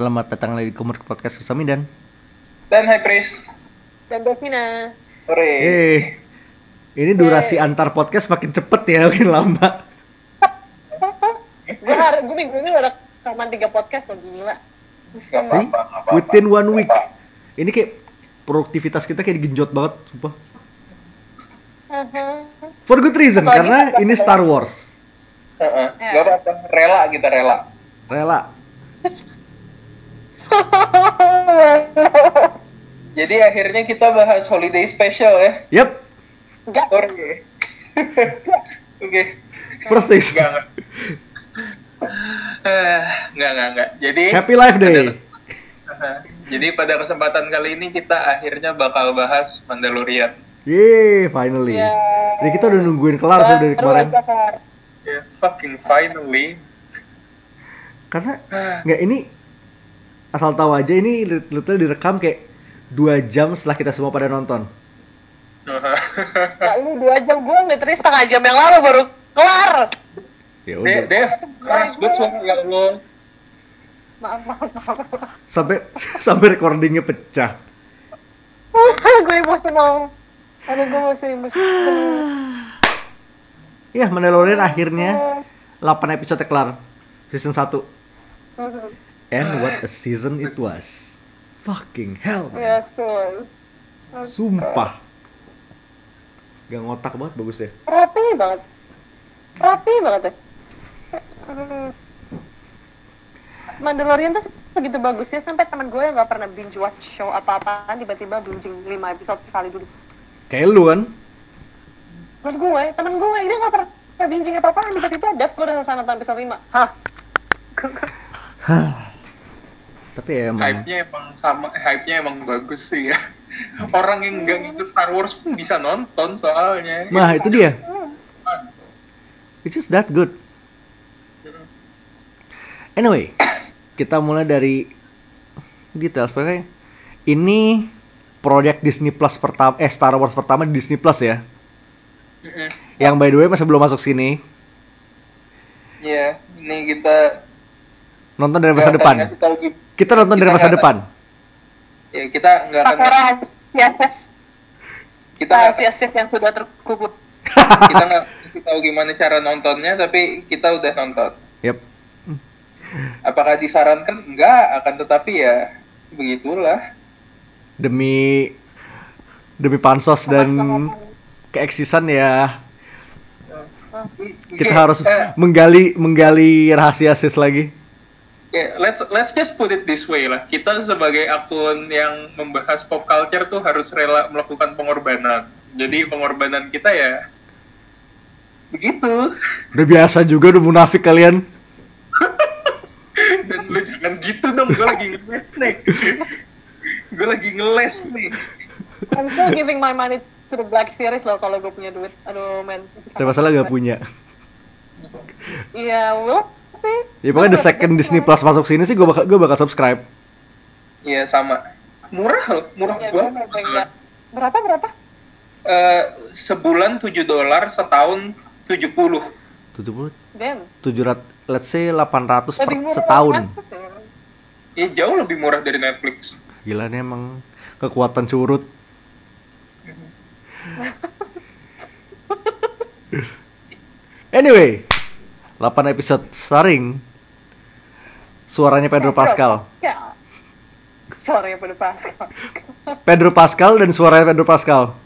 Selamat datang lagi di Kumur Podcast bersama dan Dan High Priest. dan Devina. Hore. Eh, ini durasi antar podcast makin cepet ya, makin lama. gue hari gue minggu ini udah rekaman tiga podcast loh gila. Gak. Within one week. Ini kayak produktivitas kita kayak digenjot banget, sumpah. For good reason, Apalagi karena ini Star Wars. Heeh. Ya. Gak apa-apa. Rela kita rela. Rela. Jadi akhirnya kita bahas holiday special ya. Yep, Enggak. Hore. Oke. first days. Enggak, enggak. Eh, enggak, enggak, enggak. Jadi Happy Life Day. Haha. Jadi pada kesempatan kali ini kita akhirnya bakal bahas Mandalorian. Yeay, finally. Ya. Jadi kita udah nungguin kelar sudah dari kemarin. Ya, fucking finally. Karena nggak ini asal tahu aja ini literally direkam kayak dua jam setelah kita semua pada nonton. Nah, lu dua jam gue literally setengah jam yang lalu baru kelar. Ya udah. Dev, keras banget suara ya Allah. Maaf, maaf, maaf. Sampai sampai recordingnya pecah. gue emosional. Aduh, gue masih emosional. Iya, Mandalorian akhirnya 8 episode kelar. Season 1. And what a season it was. Fucking hell. man. Sumpah. Gak ngotak banget bagus ya. Rapi banget. Rapi banget ya. Aduh. Mandalorian tuh segitu bagusnya sampai teman gue yang gak pernah binge watch show apa-apaan tiba-tiba binging 5 episode sekali dulu. Kayak lu kan? Temen gue, temen gue, dia gak pernah binging apa-apaan tiba-tiba dat gue udah selesai nonton episode 5. Hah? Hah. Tapi ya emang Hype-nya emang sama, hype-nya emang bagus sih ya. Orang yang nggak ngikut Star Wars pun bisa nonton soalnya. Nah, itu dia. Hmm. It's just that good. Anyway, kita mulai dari detail sebenarnya. Ini proyek Disney Plus pertama eh Star Wars pertama di Disney Plus ya. Yang by the way masih belum masuk sini. Iya, ini kita Nonton dari masa depan. Kita nonton dari Kita masa nggak- depan. Ya, kita nggak akan Pakai rahasia kita rahasia yang sudah terkubur. kita nggak tahu gimana cara nontonnya, tapi kita udah nonton. Yep. Apakah disarankan? Enggak, akan tetapi ya begitulah. Demi demi pansos dan keeksisan ya kita Oke, harus menggali menggali rahasia sis lagi. Oke, let's let's just put it this way lah. Kita sebagai akun yang membahas pop culture tuh harus rela melakukan pengorbanan. Jadi pengorbanan kita ya begitu. Udah biasa juga udah munafik kalian. Dan lu jangan gitu dong, gue lagi ngeles nih. gue lagi ngeles nih. I'm still giving my money to the Black Series loh kalau gue punya duit. Aduh, men. Tapi masalah gak punya. Iya, will sih. Ya pokoknya the second Disney Plus masuk sini sih gue bakal gue bakal subscribe. Iya sama. Murah loh, murah Ya, banget. gue. Berapa, berapa? Eh, sebulan 7 dolar, setahun 70. 70 Damn. 700 let's say 800 per setahun. ya. Ya jauh lebih murah dari Netflix. Gila nih emang kekuatan curut. Anyway, 8 episode starring suaranya Pedro Pascal. Ya. Suaranya pada Pascal. Pedro Pascal dan suaranya Pedro Pascal.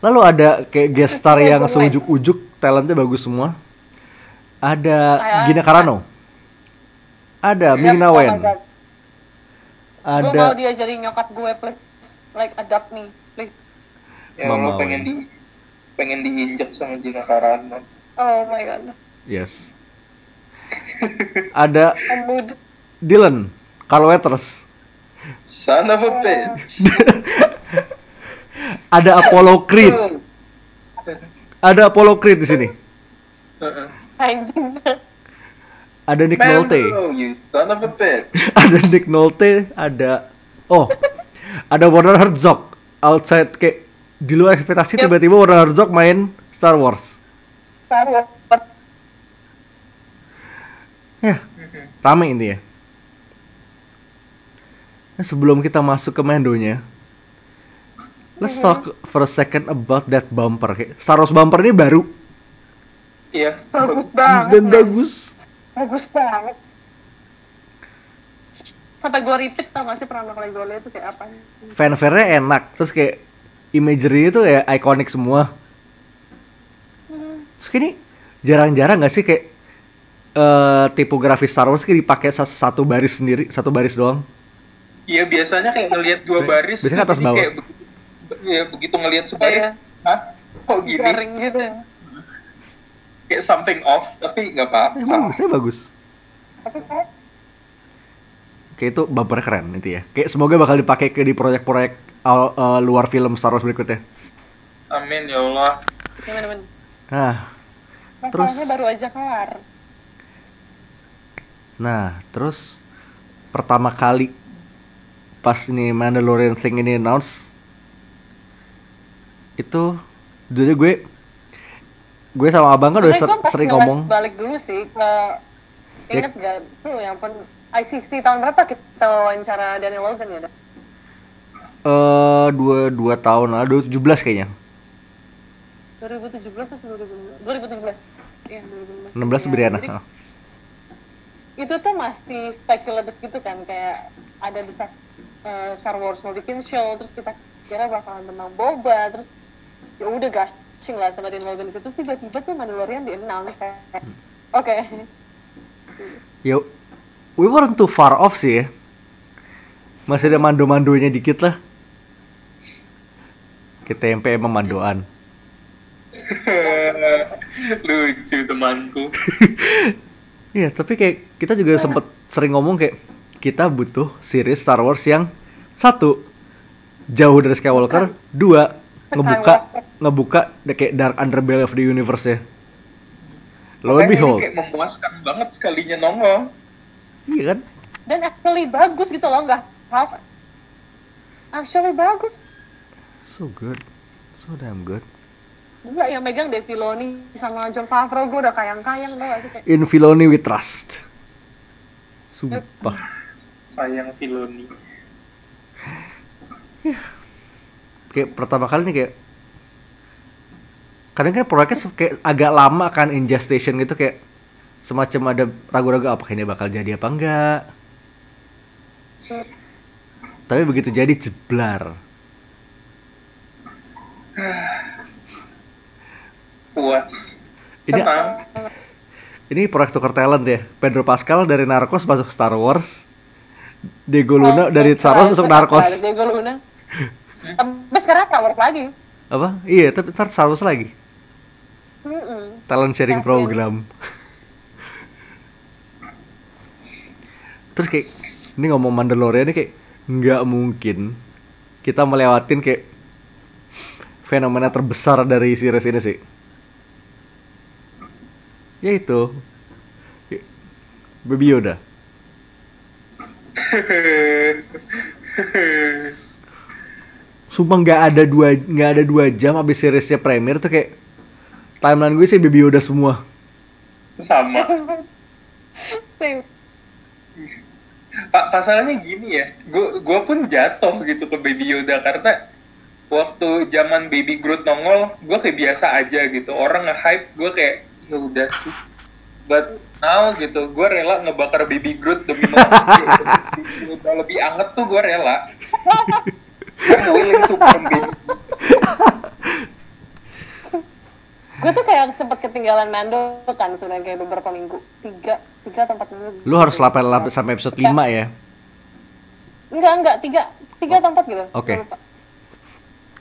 Lalu ada kayak guest star yang seujuk-ujuk, talentnya bagus semua. Ada Gina Carano. Ada Ming Wen. God. Gue Ada mau dia jadi nyokap gue, please. Like, adopt me, please. Ya Mama lo pengen di pengen diinjak sama Gina Carano. Oh my god. yes. Ada. Dylan, Carl Weathers. Son of a bitch. Ada Apollo Creed. Ada Apollo Creed di sini. Heeh. Anjing. Ada Nick Nolte. Mando, you son of a bitch. ada Nick Nolte, ada oh, ada Warner Herzog outside kayak di luar ekspektasi Yep. tiba-tiba Warner Herzog main Star Wars. Star Wars. Ya, rame ini ya. Nah, sebelum kita masuk ke Mandonya, let's talk for a second about that bumper. Star Wars bumper ini baru Iya. Bagus banget. dan bagus. Bagus banget. Sampai gue repeat tau gak sih pertama kali gue liat itu kayak apa? Fanfare-nya enak, terus kayak imagery itu kayak ikonik semua. Hmm. Terus kayak ini jarang-jarang nggak sih kayak eh tipografi Star Wars kayak dipakai sa- satu baris sendiri, satu baris doang. Iya biasanya kayak ngelihat dua baris. Biasanya atas bawah. Kayak begitu, ya, begitu ngelihat sebaris, Iya. hah? Kok gini? Garing gitu ya. Kayak something off, tapi nggak apa-apa. Eh, bagus, bagus. Tapi kayak Kayak itu bumpernya keren itu ya. Kayak semoga bakal dipakai ke di proyek-proyek uh, uh, luar film Star Wars berikutnya. Amin ya Allah. gimana-gimana. Nah, Terus- Masalahnya baru aja kelar. nah terus pertama kali pas ini Mandalorian thing ini announce itu jadi gue gue sama abang kan udah ser- sering ngomong balik dulu sih ke inget gak tuh yang pun ICC tahun berapa kita wawancara Daniel Logan ya? Eh dua dua tahun lalu 2017 kayaknya 2017 atau 2016? 2017. Iya, 2016. 16 Iya, Brianna jadi Ah. itu tuh masih speculative gitu kan kayak ada di uh, Star Wars mau bikin show terus kita kira bakalan tentang boba terus ya udah gushing lah sama Daniel Logan itu terus tiba-tiba tuh Mandalorian di announce kayak oke ya we weren't too far off sih ya masih ada mando-mandonya dikit lah kita tempe emang mandoan Lucu temanku. Iya, tapi kayak kita juga sempet sering ngomong kayak kita butuh series Star Wars yang satu jauh dari Skywalker, dua ngebuka ngebuka kayak dark underbelly of the universe ya. Lo ini behold, kayak memuaskan banget sekalinya nongol. Iya kan? dan actually bagus gitu loh nggak half actually bagus So good, so damn good. Enggak yang megang Dave Filoni sama John Favreau gue udah kayang-kayang tau gak sih kayak In Filoni we trust. Sumpah. Sayang Filoni. Kayak pertama kali nih kayak kadang kan proyeknya kayak agak lama kan in gestation gitu kayak semacam ada ragu-ragu apa ini bakal jadi apa enggak. Tapi begitu jadi jeblar. Puas. Ini- Senang. Ini proyek tukar talent ya. Pedro Pascal dari Narcos masuk Star Wars. Diego Luna dari Star Wars masuk Narcos. Diego Luna tapi sekarang Star Wars lagi Apa? Iya, tapi ntar Star Wars lagi. Mm-mm. Talent sharing program. Terus kayak ini ngomong Mandalorian ini kayak nggak mungkin kita melewatin kayak fenomena terbesar dari series ini sih. Yaitu Baby Yoda. Sumpah nggak ada dua nggak ada dua jam abis seriesnya premier tuh kayak timeline gue sih Baby Yoda semua. Sama. Same. Pak, pasalnya gini ya, gua gua pun jatuh gitu ke Baby Yoda karena waktu zaman Baby Groot nongol, gua kayak biasa aja gitu. Orang nge-hype, gua kayak ya udah sih. But now gitu, gua rela ngebakar Baby Groot demi udah lebih anget tuh gua rela. I'm willing to. Gue tuh kayak sempet ketinggalan Mando kan sebenarnya kayak beberapa minggu. Tiga tiga atau empat minggu. Lu harus lapel lapel sampai episode 5 ya. enggak enggak. Tiga tiga atau empat gitu. Oke. Lupa.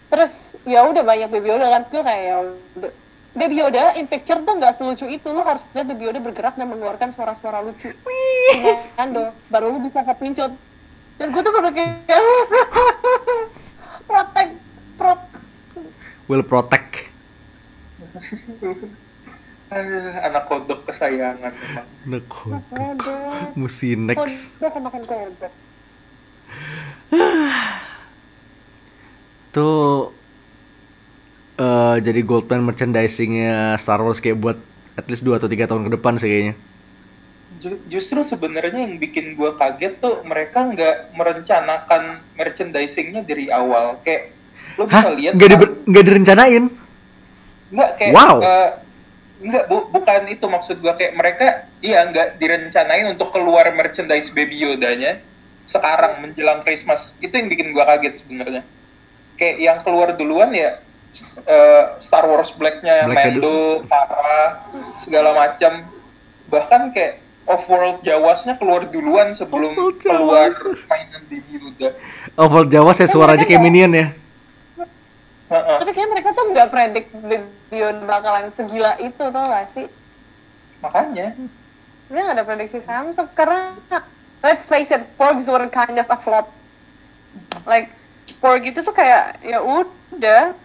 terus ya udah banyak Baby Yoda kan. Gue kayak ya udah. Baby Yoda in picture tuh nggak selucu itu. Lu harus lihat Baby Yoda bergerak dan mengeluarkan suara-suara lucu. Di Mando. Baru lu bisa kepincut dan gue tuh baru kayak protect prot Will protect. Aduh, anak kodok kesayangan memang. Neko. kodok Mesti next. kodok makan kodok Tuh eh jadi Goldman merchandisingnya Star Wars kayak buat at least 2 atau tiga tahun ke depan sih kayaknya. Ju- justru sebenarnya yang bikin gue kaget tuh mereka nggak merencanakan merchandisingnya dari awal kayak lo bisa Hah? lihat Nggak, sekarang- diber- nggak direncanain? Nggak kayak Wow. eh, nggak bu- bukan itu maksud gue kayak mereka iya nggak direncanain untuk keluar merchandise Baby Yoda-nya sekarang menjelang Christmas itu yang bikin gue kaget sebenarnya kayak yang keluar duluan ya eh, Star Wars Black-nya Black-nya Mando, Tara, segala macam bahkan kayak Off-World Jawas-nya keluar duluan sebelum Off-World keluar Jawas. mainan Baby Yoda Oval Jawa saya suaranya kayak minion ya. Tapi kayaknya mereka tuh nggak predict Bion bakalan segila itu tau gak sih? makanya Dia nggak ada prediksi sama karena let's face it, Porgs were kind of a flop. Like Porg itu tuh kayak ya udah,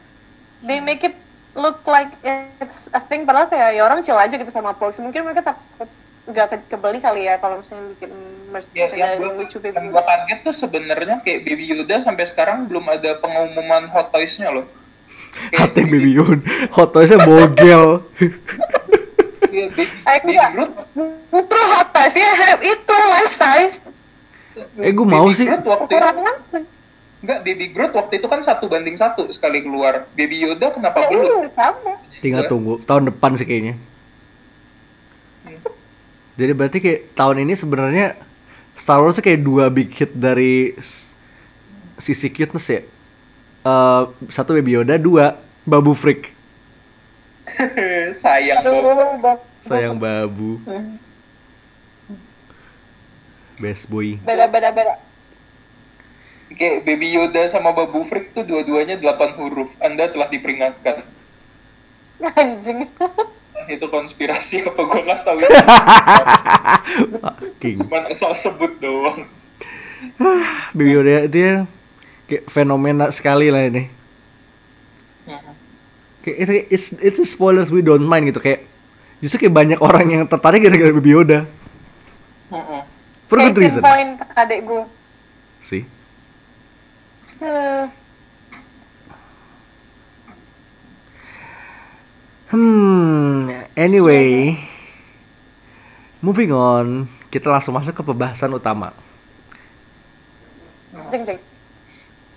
they make it look like it's a thing padahal kayak ya orang chill aja gitu sama Porgs. Mungkin mereka takut nggak ke- kebeli kali ya kalau misalnya bikin ya, yang merchandise gue lucu baby yang gue kaget tuh sebenarnya kayak Baby Yoda sampai sekarang belum ada pengumuman Hot Toys-nya loh. Kayak Hati Baby Yoon. Hot Toys-nya bogel. Iya, baby, Eh. Groot, Justru hot size ya itu life size. Eh, gua mau sih. Waktu itu, enggak, Baby Groot waktu itu kan satu banding satu sekali keluar. Baby Yoda kenapa ya belum? sama. Tinggal tunggu tahun depan sih kayaknya. Jadi berarti kayak tahun ini sebenarnya Star Wars tuh kayak dua big hit dari sisi cuteness ya. Eh, satu Baby Yoda, dua Babu Freak. Sayang Bob. Sayang Babu, best boy. Beda beda beda. Kayak Baby Yoda sama Babu Freak tuh dua-duanya 8 huruf. Anda telah diperingatkan. Anjing. Itu konspirasi apa gue nggak tahu. King. Cuman asal sebut doang. Baby Yoda dia kayak fenomena sekali lah ini. Kayak itu it's, itu spoilers we don't mind gitu kayak justru kayak banyak orang yang tertarik gara-gara Baby Yoda. Heeh. For good reason. point adik gue. Sih. Hmm. Hmm, anyway, moving on, kita langsung masuk ke pembahasan utama.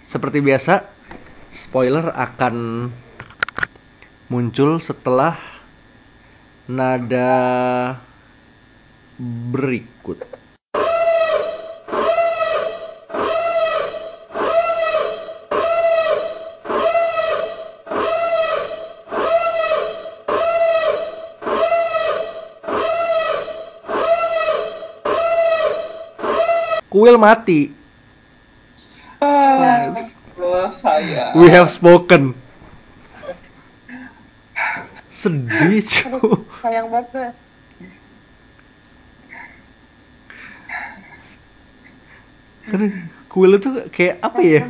Seperti biasa, spoiler akan muncul setelah nada berikut. Kuil mati. Ah, saya. We have spoken. Sedih, cu. Sayang banget. Karena kuil itu kayak apa ya?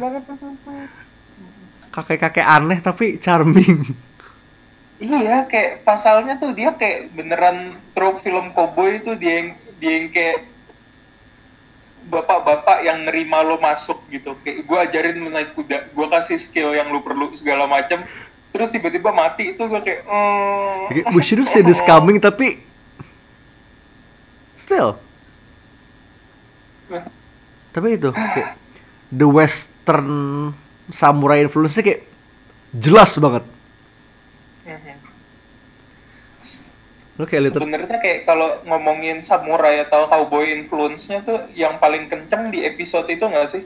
Kakek-kakek aneh tapi charming. Iya, kayak pasalnya tuh dia kayak beneran trope film cowboy itu dia yang dia yang kayak bapak-bapak yang nerima lo masuk gitu. Kayak gue ajarin lo naik kuda, gue kasih skill yang lo perlu segala macam. Terus tiba-tiba mati itu gue kayak, mm, Kayak, We should have seen this coming tapi still. Tapi itu kayak the western samurai influence kayak jelas banget. Lihat Sebenarnya kayak kalau ngomongin samurai atau cowboy influence-nya tuh yang paling kenceng di episode itu nggak sih?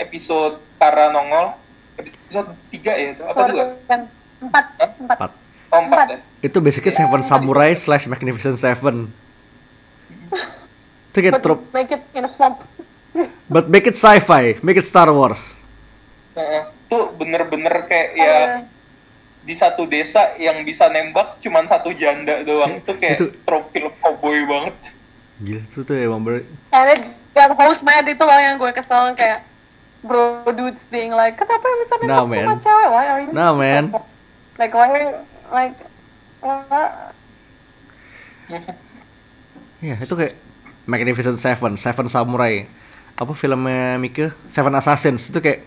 Episode Tara nongol, episode 3 ya itu apa dua? Empat. Hah? Empat. Empat. Oh, empat ya? itu basically Seven Samurai slash Magnificent Seven. Itu kayak But trope, make it in a swamp. but make it sci-fi, make it Star Wars. Heeh. Tuh bener-bener kayak Oh, ya di satu desa yang bisa nembak cuman satu janda doang. Itu kayak Itu- trope film cowboy banget. Gila itu tuh emang ber it got host mad itu loh yang gue kesel kayak bro dudes being like kenapa yang bisa nembak Nah, man. cewek why are you Nah, man. like why like what? Ya itu kayak Magnificent Seven, Seven Samurai. Apa filmnya Mika? Seven Assassins itu kayak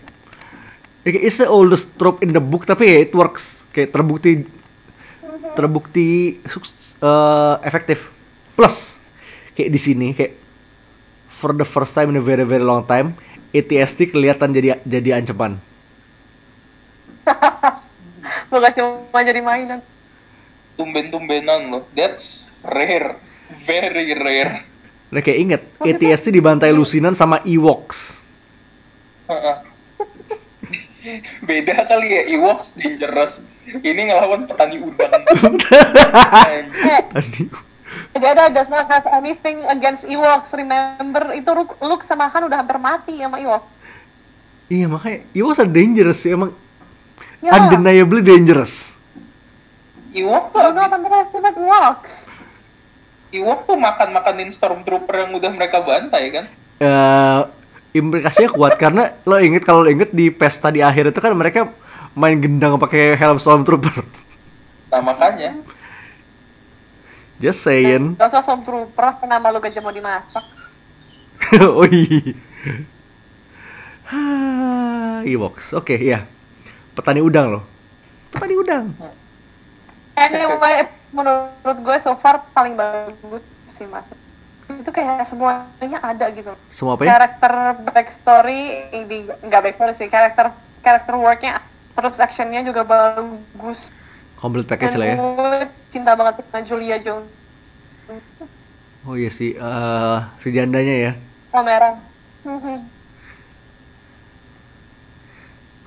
ya, kayak it's the oldest trope in the book tapi ya it works kayak terbukti terbukti eh, efektif. Plus kayak di sini kayak for the first time in a very very long time ATST kelihatan jadi jadi ancaman. Bukan cuma jadi mainan. Tumben-tumbenan loh. That's rare. Very rare. Nah kayak inget ATST dibantai lusinan sama Ewoks. Heeh. Beda kali ya, Ewoks dangerous. Ini ngelawan petani udang. Tadi Dada does not have anything against Ewoks. Remember, itu Luke, sama Han udah hampir mati sama Ewok. iya makanya Ewoks are dangerous sih emang Ya, undeniably dangerous. Ewok tuh abis, Ewoks. Ewok tuh makan-makanin Stormtrooper yang udah mereka bantai kan? eh implikasinya kuat karena lo inget kalau lo inget di pesta di akhir itu kan mereka main gendang pakai helm stormtrooper. Nah makanya. Just saying. Gak usah Stormtrooper, kenapa lu gajah mau dimasak? oh iya. Ah, Ewoks. Oke, iya. Petani udang loh. Petani udang. Anyway, menurut gue so far paling bagus sih mas. Itu kayak semuanya ada gitu. Semua apa ya? Karakter backstory, ini nggak backstory sih, karakter karakter worknya terus actionnya juga bagus. Complete package Dan lah ya. gue cinta banget sama Julia Jones. Oh iya sih, eh si jandanya ya. Oh merah.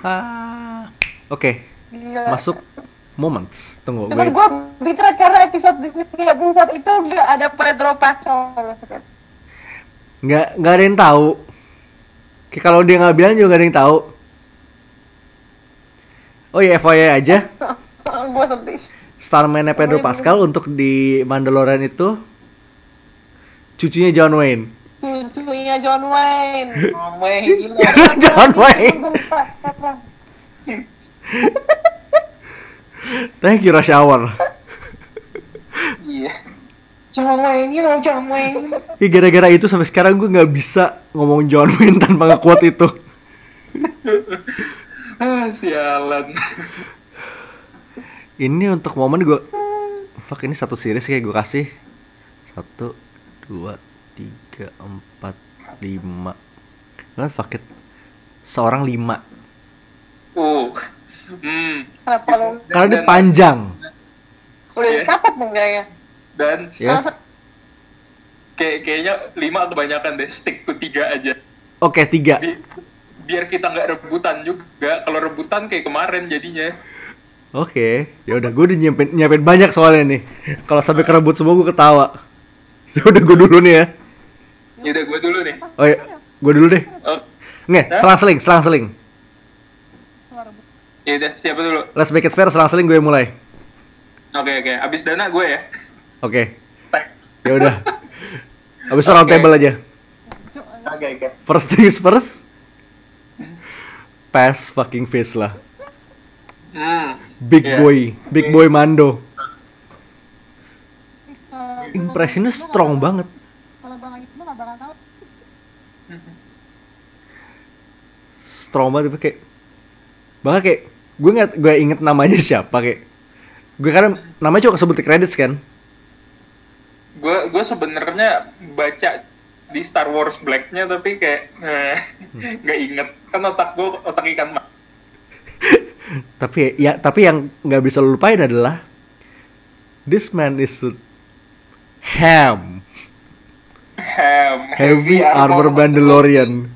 Ah, oke. Gila. Masuk moments. Tunggu, Cuman gue gue bitter karena episode bisnis kayak episode itu gak ada Pedro Pascal. nggak nggak ada yang tahu. Kayak kalau dia nggak bilang juga nggak ada yang tahu. Oh iya, FYI aja. gue sedih. Starman Pedro Pascal untuk di Mandalorian itu cucunya John Wayne. Cucunya John Wayne. Mame gila. John Wayne. Thank you Rush Hour. Iya. John Wayne, you know John Wayne. Ya, gara-gara itu sampai sekarang gue nggak bisa ngomong John Wayne tanpa ngekuat itu. Ah, sialan. Ini untuk momen gue Fuck ini satu series kayak gue kasih Satu Dua Tiga Empat Lima Nah fuck it Seorang lima Uh. Hmm. Kenapa lu? Karena dia Dan- panjang Udah Iya. dikapat dong kayaknya. Dan Yes kayak kayaknya lima kebanyakan deh, stick to tiga aja. Oke tiga Bi- biar kita nggak rebutan juga. Kalau rebutan kayak kemarin jadinya. Oke ya udah gue udah nyiapin, nyiapin banyak soalnya nih Kalau sampai kerebut semua gue ketawa Ya udah gue dulu nih ya Ya udah gue dulu nih. Oh iya Gue dulu deh Oh, Nge, selang-seling, selang-seling ya udah siapa dulu? Let's make it fair, selang-seling gue mulai Oke oke. Abis dana gue ya. Oke Tag. ya udah Habis itu round table aja Oke oke. First things first Pass fucking face lah Hmm. Big Iya. boy Big boy Mando Impressionnya strong banget Kalau bang itu nggak bakal tahu. Strong banget tapi kayak Bahkan kayak Gue nggak gue inget namanya siapa kayak Gue karena namanya cuma kesebut di credits kan? Gue gue sebenarnya baca di Star Wars Black-nya tapi kayak eh, nggak inget. Kan otak gue otak ikan mas. Tapi ya tapi yang nggak bisa lu lupain adalah This man is a ham. Ham, Heavy armor Mandalorian.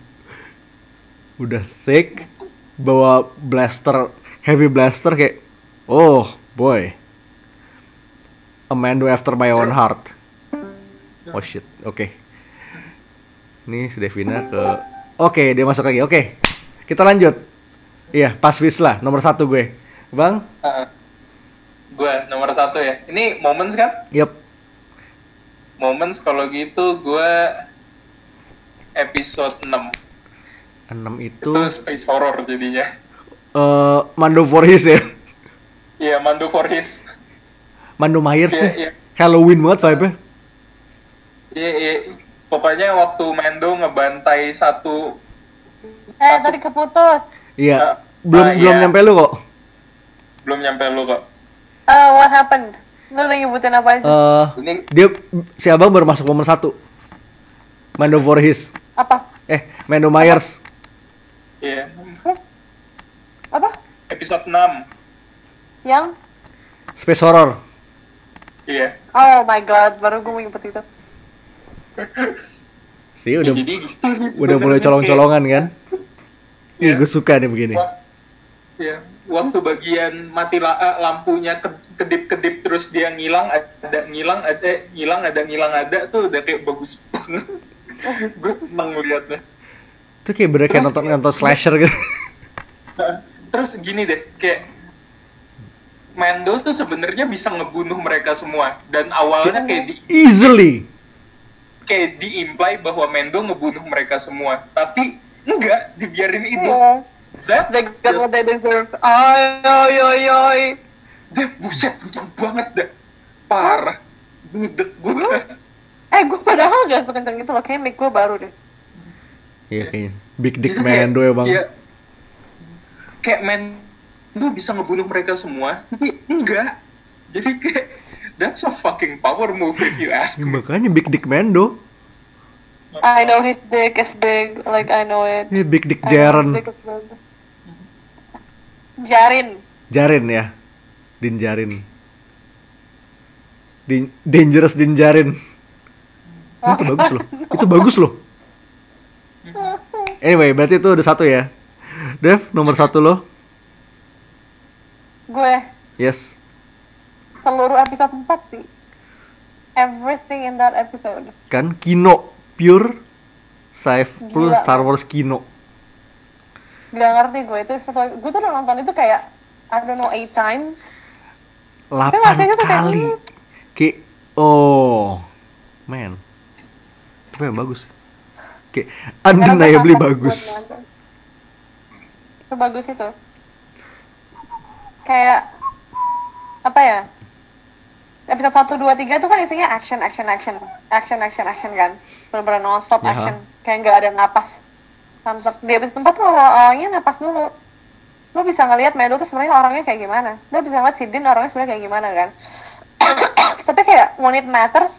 Udah thick Bawa blaster Heavy blaster kayak Oh boy. A man who after my own heart. Oh shit. Oke. Ini si Devina ke Oke dia masuk lagi. Oke. Kita lanjut. Iya pas lah Nomor satu gue. Bang? Gue nomor satu ya. Ini moments kan? Yep. Moments kalau gitu gue episode 6 6 itu itu space horror jadinya. Eh Mando Voorhees ya Iya, Mando Voorhees. Mando Myers Iya, nih iya. Halloween banget vibe-nya Iya, iya. Pokoknya waktu Mando ngebantai satu Eh Masuk. tadi keputus. Iya Ah, Belum ah, belum iya. nyampe lu kok belum nyampe lu kok. Uh, what happened? Lu udah nyebutin apa aja? Eh, Ini dia si abang baru masuk momen satu. Mando Voorhees. apa? Eh, Mando Myers. ya Apa? episode 6. Yang? Space Horror. Iya. Oh my god, baru gue mau nyebut itu. Sih udah Jadi udah mulai colong-colongan kan. Ih, Iya. gue suka nih begini. kayak, wah, ya, waktu bagian mati la- eh, lampunya ke- kedip-kedip terus dia ngilang ada ngilang ada ngilang ada ngilang ada tuh udah kayak bagus banget. Gue seneng ngeliatnya. Itu kayak bener kayak Terus- nonton nonton slasher gitu. Terus gini deh, kayak Mando tuh sebenarnya bisa ngebunuh mereka semua dan awalnya kayak di Easily. kayak diimply bahwa Mendo ngebunuh mereka semua, tapi enggak dibiarin hidup. Oh, That's they got just- what they deserve. Ay, ay, ay, ay. Deh, buset kenceng banget dah. Parah. Budek gue. Eh, gue padahal gak sekenceng itu loh. Kayaknya mic gue baru deh. Iya kayaknya. Big Dick Itu Mando ya bang. iya. Kayak Mendo bisa ngebunuh mereka semua, tapi enggak. Jadi kayak that's a fucking power move if you ask me. makanya Big Dick Mando. I know his dick is big. Like, I know it. Ini Big Dick Jaren. Jarin. Jarin ya. Din Jarin. Din Dangerous Din Jarin. Oh, itu bagus loh. Itu bagus loh. Anyway, berarti itu udah satu ya. Dev, nomor satu lo. gue Yes. seluruh episode 4 sih. Everything in that episode. Kan Kino pure sci plus Star. Wars Kino. Gak ngerti gue itu setelah gue tuh udah nonton itu kayak I don't know eight times. Delapan kali. Kayak oh, man. Tapi yang bagus. Kayak undeniably gue bagus. Nonton. Itu bagus itu. Kayak apa ya? Episode 1, 2, 3 itu kan isinya action, action, action. Action, action, action kan. Bener-bener non-stop Ya. action. Kayak nggak ada napas. Sampai di episode 4 tuh awal-awalnya napas dulu. Lo bisa ngelihat Melo tuh sebenarnya orangnya kayak gimana. Lo bisa ngeliat si Din orangnya sebenarnya kayak gimana kan. Tapi kayak when it matters,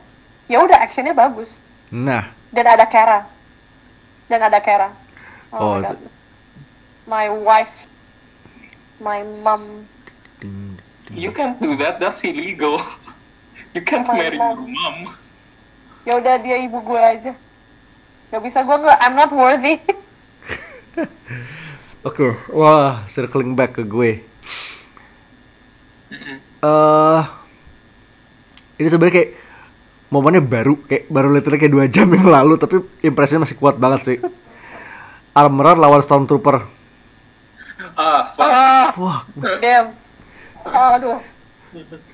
ya udah actionnya bagus. Nah, Dan ada Kara. Dan ada Kara. Oh, God. My wife. My mom. You can't do that, that's illegal. You can't My marry your mom. mom. Ya udah dia ibu gue aja. Gak bisa gue nggak. I'm not worthy. Oke, wah, circling back ke gue. Eh ini sebenarnya kayak momennya baru, kayak baru literally kayak dua jam yang lalu, tapi impresinya masih kuat banget sih. Armorer lawan Stormtrooper. Ah, fuck. Ah, Wah, damn. Aduh.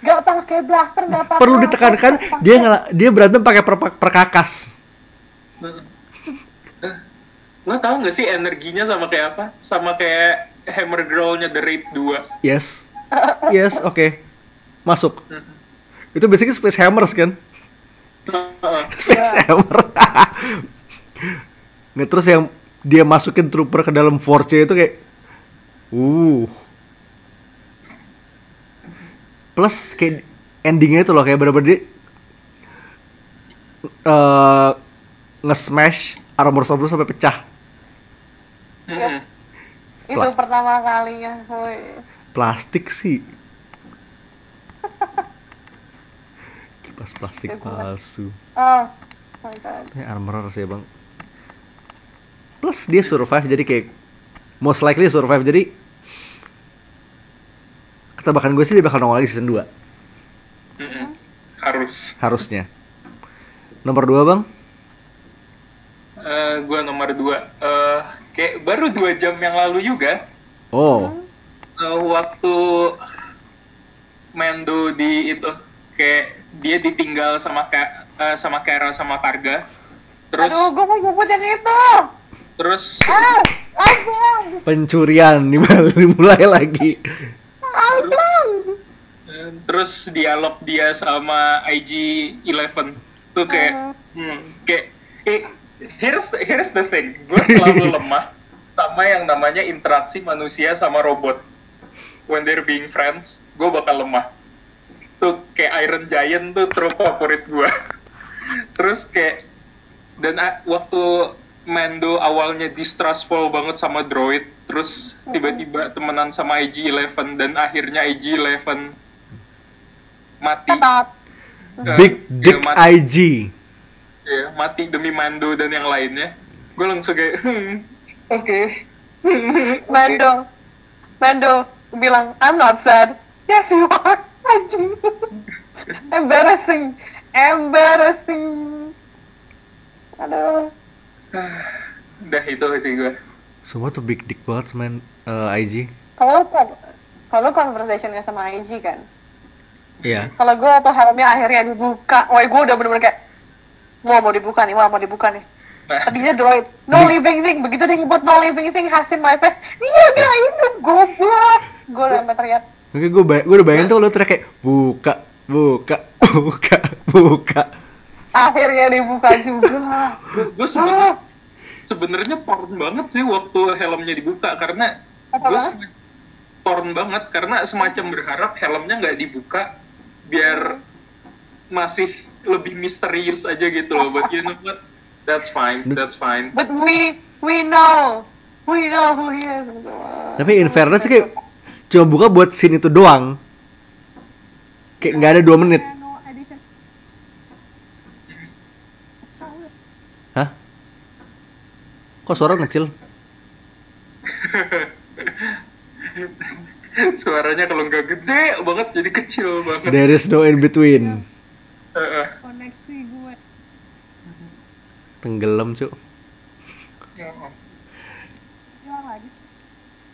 Gak pakai blaster, gak pakai. perlu ditekankan dia ngela- dia berantem pakai per- perkakas. Lo tau gak sih energinya sama kayak apa? Sama kayak Hammer Girl-nya The Raid 2. Yes. Yes, oke. Masuk. Itu basically Space Hammers kan? Heeh. Space Hammers. Nggak terus yang dia masukin trooper ke dalam Force itu kayak uh. Plus kayak endingnya itu loh kayak bener-bener dia eh, nge-smash armor Stormtrooper sampai pecah. Itu Pla- pertama kalinya. Woi. Plastik sih. Kipas plastik Ya, palsu. Oh, my god. Ini armorer sih bang. Plus dia survive jadi kayak most likely survive jadi ketebakan gue sih dia bakal nongol lagi season 2 Mm-mm. Harus. harusnya. Nomor 2 bang? Eh, gua nomor 2. Eh, kayak baru dua jam yang lalu juga. Oh, eh, waktu Mendo di itu kayak dia ditinggal sama ka, eh, sama Kara sama Karga. Terus Aduh, gue mau nyebut yang itu. terus Ah, pencurian dimulai lagi. Abang. eh, terus dialog dia sama IG-11 tuh kayak hmm, kayak eh, here's here's the thing. Gue selalu lemah sama yang namanya interaksi manusia sama robot. When they're being friends, gue bakal lemah. tuh kayak Iron Giant tuh trope favorit gua terus kayak dan waktu Mando awalnya distrustful banget sama droid terus tiba-tiba temenan sama IG-11 dan akhirnya IG-11 mati. Eh, Big Dick mati, IG. ya, mati demi Mando dan yang lainnya gue langsung kayak hmm, oke Mando. Mando bilang, I'm not sad. Yes, you are. Anjing. Embarrassing. Embarrassing. Aduh. Udah itu sih gue Semua tuh big dick banget man eh, IG. Kalau kalau conversationnya sama IG kan, Iya. kalau gue atau helmnya akhirnya dibuka, woi gue udah bener-bener kayak mau mau dibuka nih, wah mau dibuka nih. nah Tadinya droid, no living thing, begitu dia nyebut no living thing, hasil my face, iya dia itu goblok. Gue udah sampai teriak, Oke, gue gue udah bayangin tuh lo teriak kayak buka, buka, buka, buka. Akhirnya dibuka juga. gue sebenarnya sebenarnya porn banget sih waktu helmnya dibuka karena gue porn banget karena semacam berharap helmnya nggak dibuka biar masih lebih misterius aja gitu loh but you know what that's fine that's fine But we we know, we know who he is. Tapi in fairness kayak cuma buka buat scene itu doang. Kayak nggak ada dua menit. Hah? Kok suara kecil? suaranya kalau nggak gede banget jadi kecil banget There is no in between. Heeh. koneksi gue. Tenggelam, Cuk. Heeh. Hilang lagi.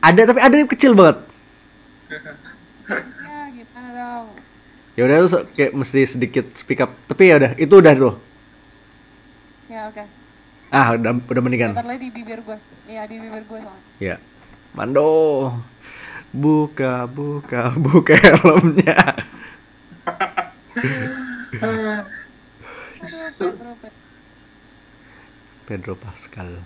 Ada tapi ada yang kecil banget. Ya gitu dong. Ya udah tuh kayak mesti sedikit speak up. Tapi ya udah, itu udah tuh. Ya oke. Ah, udah udah mendingan. Bentar lagi di bibir gue. Iya di bibir gue soalnya. Ya. Mando. Buka, buka, buka helmnya. Pedro, Pascal.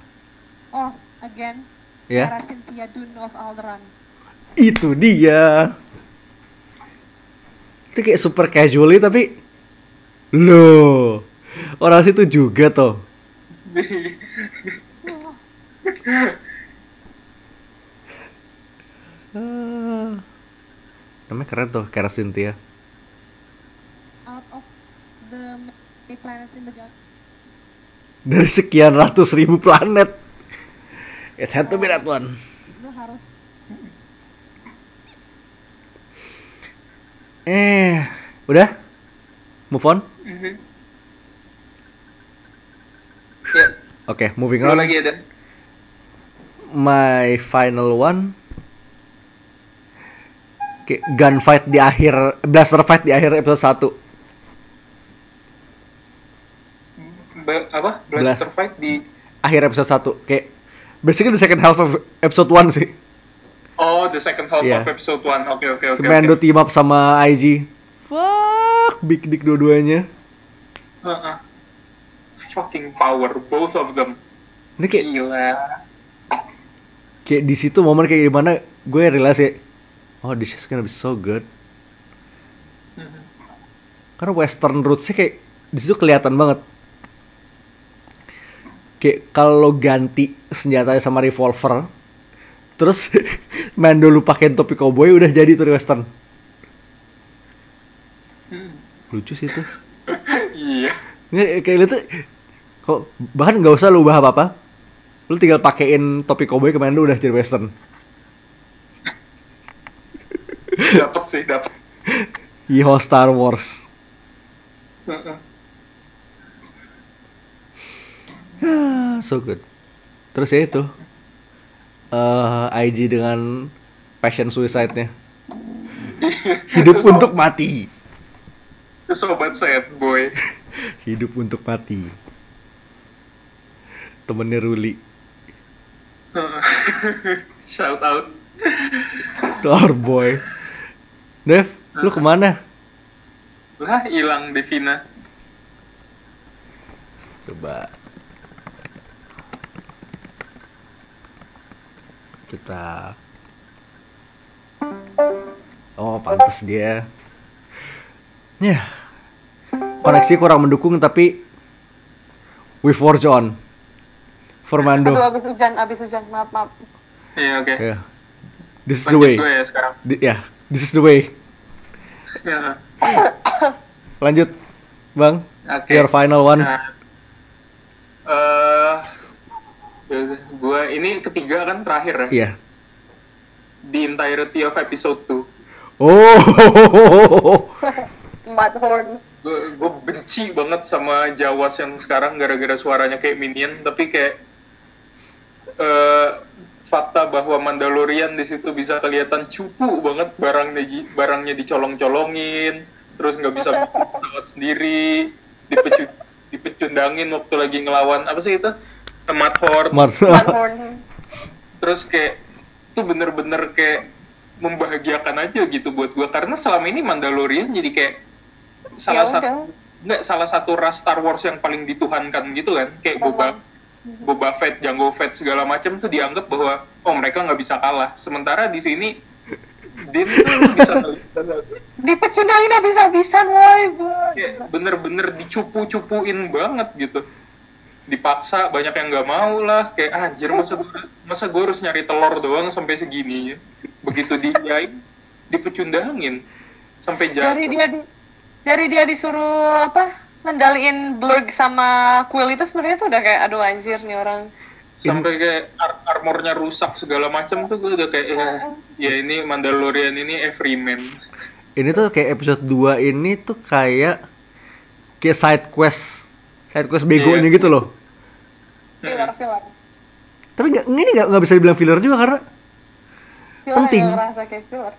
Oh, again. Ya, Sarah Cynthia Dune of Alderaan. itu dia. Itu kayak super casually tapi loh. Orang situ juga toh. Namanya keren tuh, Kara Cynthia. Out of the many planets in the galaxy. Dari sekian ratus ribu planet. It had to be that one. Lu harus Eh, udah? Move on? Mhm. Ya Oke, moving lo on. lagi ada My final one. Kayak gunfight di akhir, blaster fight di akhir episode 1. Ba- apa blaster fight di Akhir episode 1. Kayak basically the second half of episode 1 sih. oh the second half Iya. of episode 1 oke oke oke Si Mando oke. team up sama IG. Fuck, big dick dua-duanya. Heeh. Fucking power both of them. Ini kayak gila. kayak di situ momen kayak gimana gue realize ya oh this is gonna be so good. Mhm. karena western rootsnya kayak di situ kelihatan banget. Kayak kalau ganti senjatanya sama revolver terus Mando lu pakein topi cowboy udah jadi tuh di western. Hmm. lucu sih itu. Iya. Kayak tuh kok bahkan nggak usah lu ubah apa apa lu tinggal pakein topi cowboy ke Mando udah jadi western dapat sih dapat Yeho Star Wars Heeh. Ah, so good. Terus ya itu eh IG dengan passion suicide-nya. Hidup untuk mati. itu sobat sad boy Hidup untuk mati. Temennya Ruli. Shout out To our boy. Dev, lu ke mana? lah hilang Devina Coba. Kita. Oh, pantas dia. Ya. Koneksi kurang mendukung tapi we forge on. Formando. Aduh, abis hujan, abis hujan. Maaf, maaf. Iya, oke. Ya. This is the Lanjut way. gue ya sekarang. Di- ya, this is the way. Ya. Lanjut, Bang. Oke. Your final one. Nah, eh gue ini ketiga kan terakhir ya Iya. di entirety of episode 2 Oh. Mudhorn. gue gue benci banget sama Jawas yang sekarang gara-gara suaranya kayak Minion tapi kayak eh fakta bahwa Mandalorian di situ bisa kelihatan cupu banget barangnya di- barangnya dicolong-colongin terus nggak bisa bikin pesawat sendiri dipecu dipecundangin waktu lagi ngelawan apa sih itu? Mathor Mar- Mudhorn. terus kayak itu bener-bener kayak membahagiakan aja gitu buat gue karena selama ini Mandalorian jadi kayak salah Ya satu nggak salah satu ras Star Wars yang paling dituhankan gitu kan kayak Boba Boba Fett, Jango Fett segala macam tuh dianggap bahwa oh mereka nggak bisa kalah. Sementara di sini Din tuh bisa Dipecundangin habis-habisan, woi. kayak bener-bener dicupu-cupuin banget gitu. Dipaksa banyak yang nggak mau lah. Kayak "Ah, anjir masa gue masa gue harus nyari telur doang sampai segini? Begitu dijain dipecundangin sampai Dari jatuh. dia di dari dia disuruh apa? Ngendaliin Blurg sama Quill itu sebenarnya tuh udah kayak aduh anjir nih orang. sampai kayak ar- armornya rusak segala macam tuh gue udah kayak ya, ya ini Mandalorian ini everyman ini tuh kayak episode 2 ini tuh kayak kayak side quest side quest begonya Iya. gitu loh. Filler-filler. Tapi nggak ini nggak nggak bisa dibilang filler juga karena Filler Penting. yang ngerasa kayak filler.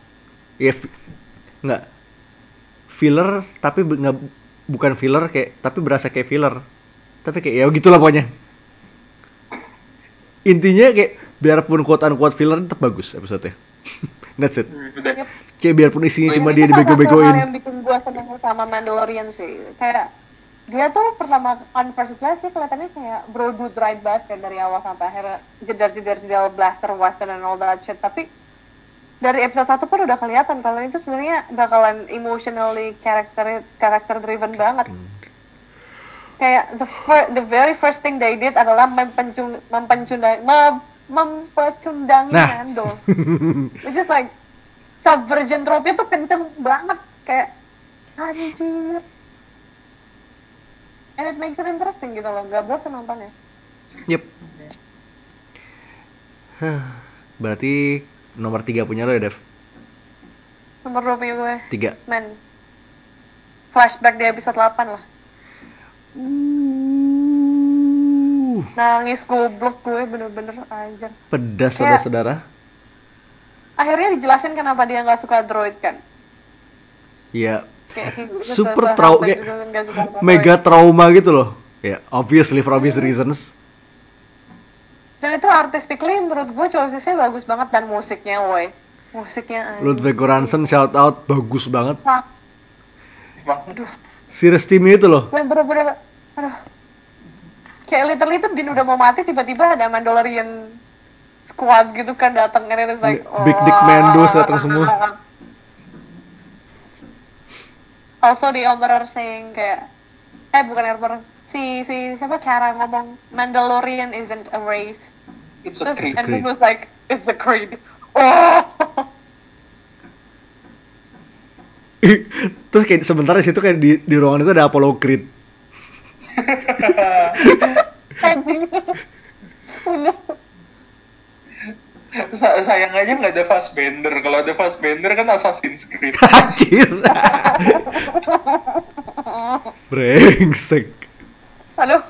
ya fi- nggak filler tapi nggak bukan filler kayak tapi berasa kayak filler. Tapi kayak ya gitulah pokoknya. Intinya kayak biarpun quote unquote filler tetap bagus episode-nya. That's it. Hmm, Yep. Kayak biarpun isinya Oh, cuma dia dibego-begoin. yang bikin gue seneng sama Mandalorian sih. Kayak dia tuh pertama on first glance sih kelihatannya kayak bro dude right banget kan dari awal sampai akhirnya jedar-jedar jedar blaster western and all that shit. Tapi dari episode 1 pun udah kelihatan kalau itu sebenarnya bakalan emotionally character character driven banget. Kayak the fir- the very first thing they did adalah mempencung mempencundang mem, mempecundangi Nah. Mando. Which is like subversion trope tuh kenceng banget kayak anjir. And it makes it interesting gitu loh, gak bosan nontonnya. Yep. Berarti nomor tiga punya lo ya, Dev? Nomor 2 punya gue, Tiga. men. Flashback di episode 8 lah. Uh, Nangis goblok gue bener-bener aja. pedas saudara-saudara. Akhirnya dijelasin kenapa dia nggak suka droid kan. Ya, Kayak he- super se- trau sehambat kayak mega trauma gitu loh. Ya, obviously for obvious reasons. Dan itu artistically menurut gue choicesnya bagus banget dan musiknya woi. Musiknya. Ludwig Göransson shout out bagus banget. Fuck. Emang, Series timnya itu loh. Gue bener-bener, aduh. Kayak literally tuh Din udah mau mati tiba-tiba ada Mandalorian squad gitu kan datang and it's like Big Dick Mandos datang semua. Also the Emperor saying kayak eh bukan Emperor si si siapa Kara ngomong Mandalorian isn't a race. It's a creep. and creed. it was like it's a creed. Oh. Terus kayak sebentar di situ kayak di, di ruangan itu ada Apollo Creed. Sa- sayang aja nggak ada Fassbender. Kalau ada Fassbender kan Assassin's Creed. Anjir. Brengsek. Aduh.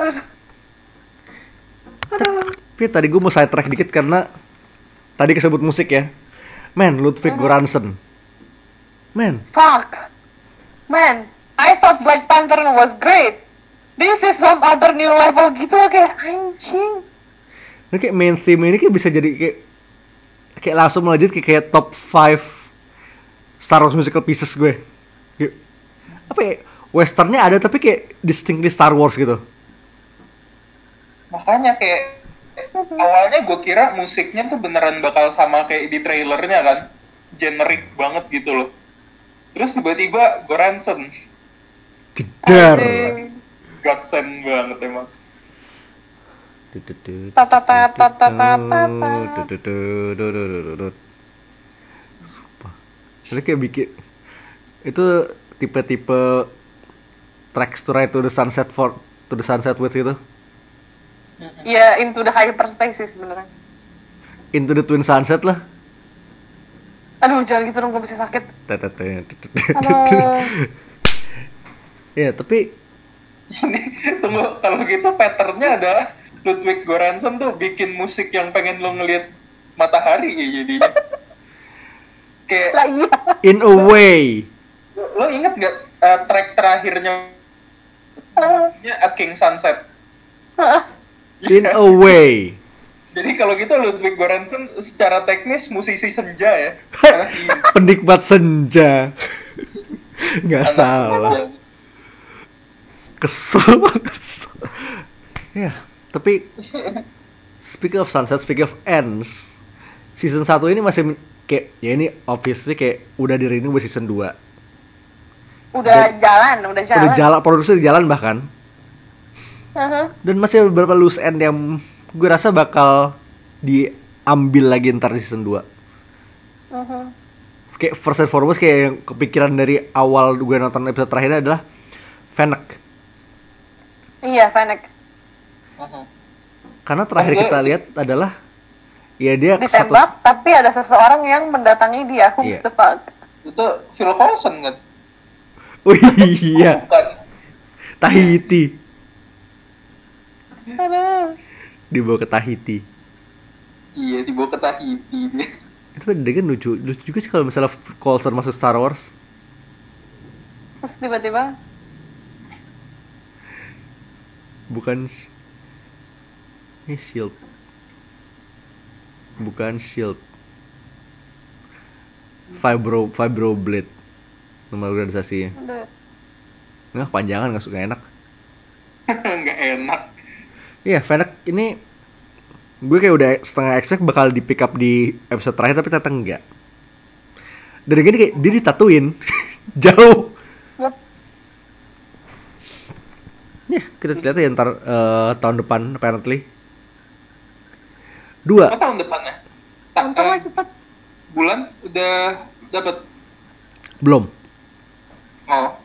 Aduh. Tapi tadi gue mau side track dikit karena tadi kesebut musik ya. Man, Ludwig Göransson. Man, Fuck. Man, I thought Black Panther was great. This is some other new level gitu kayak anjing. ini kayak main theme ini kayak bisa jadi kayak kayak langsung melejit kayak, kayak top 5 Star Wars musical pieces gue. Kayak, apa ya? Westernnya ada tapi kayak distinctly Star Wars gitu. Makanya kayak awalnya gue kira musiknya tuh beneran bakal sama kayak di trailernya kan, generic banget gitu loh. Terus tiba-tiba Goranson. Jedar. Anjing. Godsend banget emang. Sumpah. Ini kayak bikin itu tipe-tipe tracks to ride to the sunset for to the sunset with itu Iya, into the hyperspace sih sebenarnya. into the twin sunset lah Aduh, jangan gitu dong, gue bisa sakit. Ya tapi Ini tunggu kalau gitu patternnya ada Ludwig Göransson tuh bikin musik yang pengen lo ngelihat matahari ya jadinya. Kayak iya. in a way lo inget gak eh, track terakhirnya nya A King Sunset? In a way Jadi kalau gitu Ludwig Göransson secara teknis musisi senja ya. Penikmat senja nggak Anak salah senja. kesel kesel ya tapi speaking of sunset speaking of ends season 1 ini masih kayak ya ini obviously kayak udah di renew buat season 2 Udah jalan, udah jalan. udah jalan produksi udah jalan bahkan Dan masih ada beberapa loose end yang gue rasa bakal diambil lagi ntar di season 2 Mhm. kayak first and foremost kayak yang kepikiran dari awal gue nonton episode terakhirnya adalah Fennec Iya, Fennec. Mhm. karena terakhir Enggak. kita lihat adalah ya dia satu Ditembak, tapi ada seseorang yang mendatangi dia. Who's Iya. the fuck? Itu Phil Coulson kan? oh iya Bukan. Tahiti. dibawa ke Tahiti. Iya dibawa ke Tahiti. Itu kan lucu lucu juga sih kalau misalnya Coulson masuk Star Wars. Terus tiba-tiba, bukan ini shield. Bukan shield. Fibro fibro blade. Nama organisasinya. Nggak panjangan nggak suka enak. Nggak enak. Iya, Fennec ini gue kayak udah setengah expect bakal di pick up di episode terakhir tapi ternyata enggak. Dan gini kayak dia ditatuin jauh. Yep. Ya, kita lihat ya ntar eh, tahun depan apparently. Dua, Apa tahun depannya? Eh, lah cepet. bulan udah dapat. belum. Oh.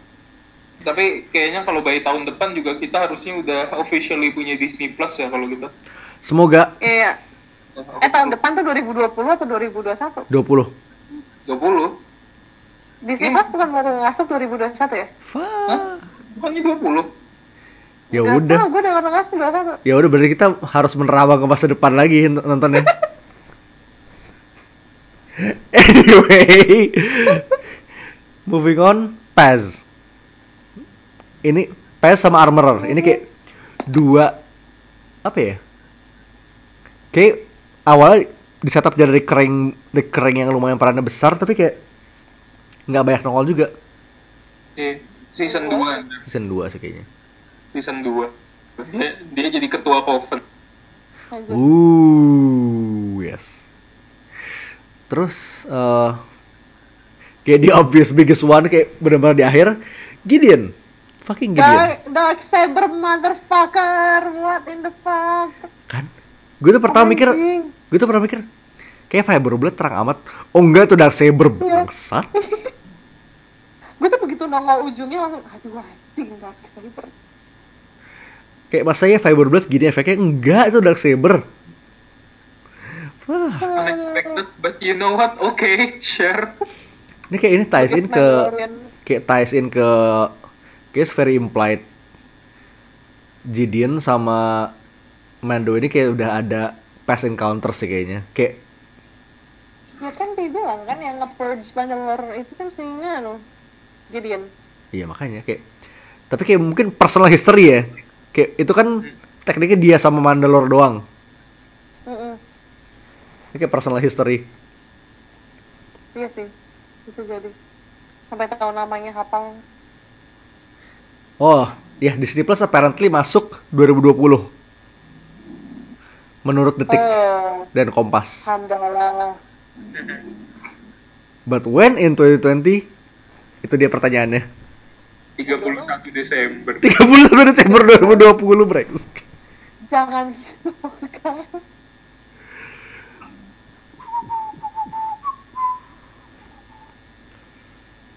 Tapi kayaknya kalau by tahun depan juga kita harusnya udah officially punya Disney Plus ya kalau gitu. Semoga Iya. Eh, tahun depan tuh 2020 atau 2021? 20. 20. Disney Hmm. Plus bukan baru ngasuk 2021 ya? Wah. Bukannya 20. Ya Nggak udah. tahu, gue udah nggak ngasuk 21. Ya udah berarti kita harus menerawang ke masa depan lagi nontonnya. anyway, moving on, Paz. Ini Paz sama Armorer. Ini kayak dua apa ya? Kayak awalnya di setup jadi kering kering yang lumayan perannya besar tapi kayak nggak banyak nongol juga Eh, season 2. season 2 sih kayaknya. Season 2. Dia, dia jadi ketua Coven. Uh, yes. Terus eh kayak di obvious biggest one kayak benar-benar di akhir Gideon. Fucking Gideon. Dark, Dark Saber motherfucker, what in the fuck? Kan? Gue tuh pertama mikir, gue tuh pernah mikir kayak Fiber Blade terang amat. Oh enggak tuh Dark Saber Iya. bangsat. Gue tuh begitu nongol ujungnya langsung, aduh anjing Dark Saber. Kayak masanya Fiber Blade gini efeknya enggak itu Dark Saber. Wah, Unexpected, but you know what? Okay, share. ini kayak ini ties in ke kayak ties in ke kayak very implied. Gideon sama Mando ini kayak udah ada past encounter sih kayaknya. Kayak Ya kan dia bilang kan yang nge-purge Mandalore itu kan si anu Gideon. iya makanya kayak tapi kayak mungkin personal history ya. Kayak itu kan tekniknya dia sama Mandalore doang. Ini kayak personal history. Iya sih, itu jadi. Sampai tahu namanya hafal. Oh ya Disney Plus apparently masuk 2020 menurut detik Oh, dan Kompas alhamdulillah. but when in 2020 Itu dia pertanyaannya. 31 Desember. 31 Desember 2020, Brex. Jangan gitu.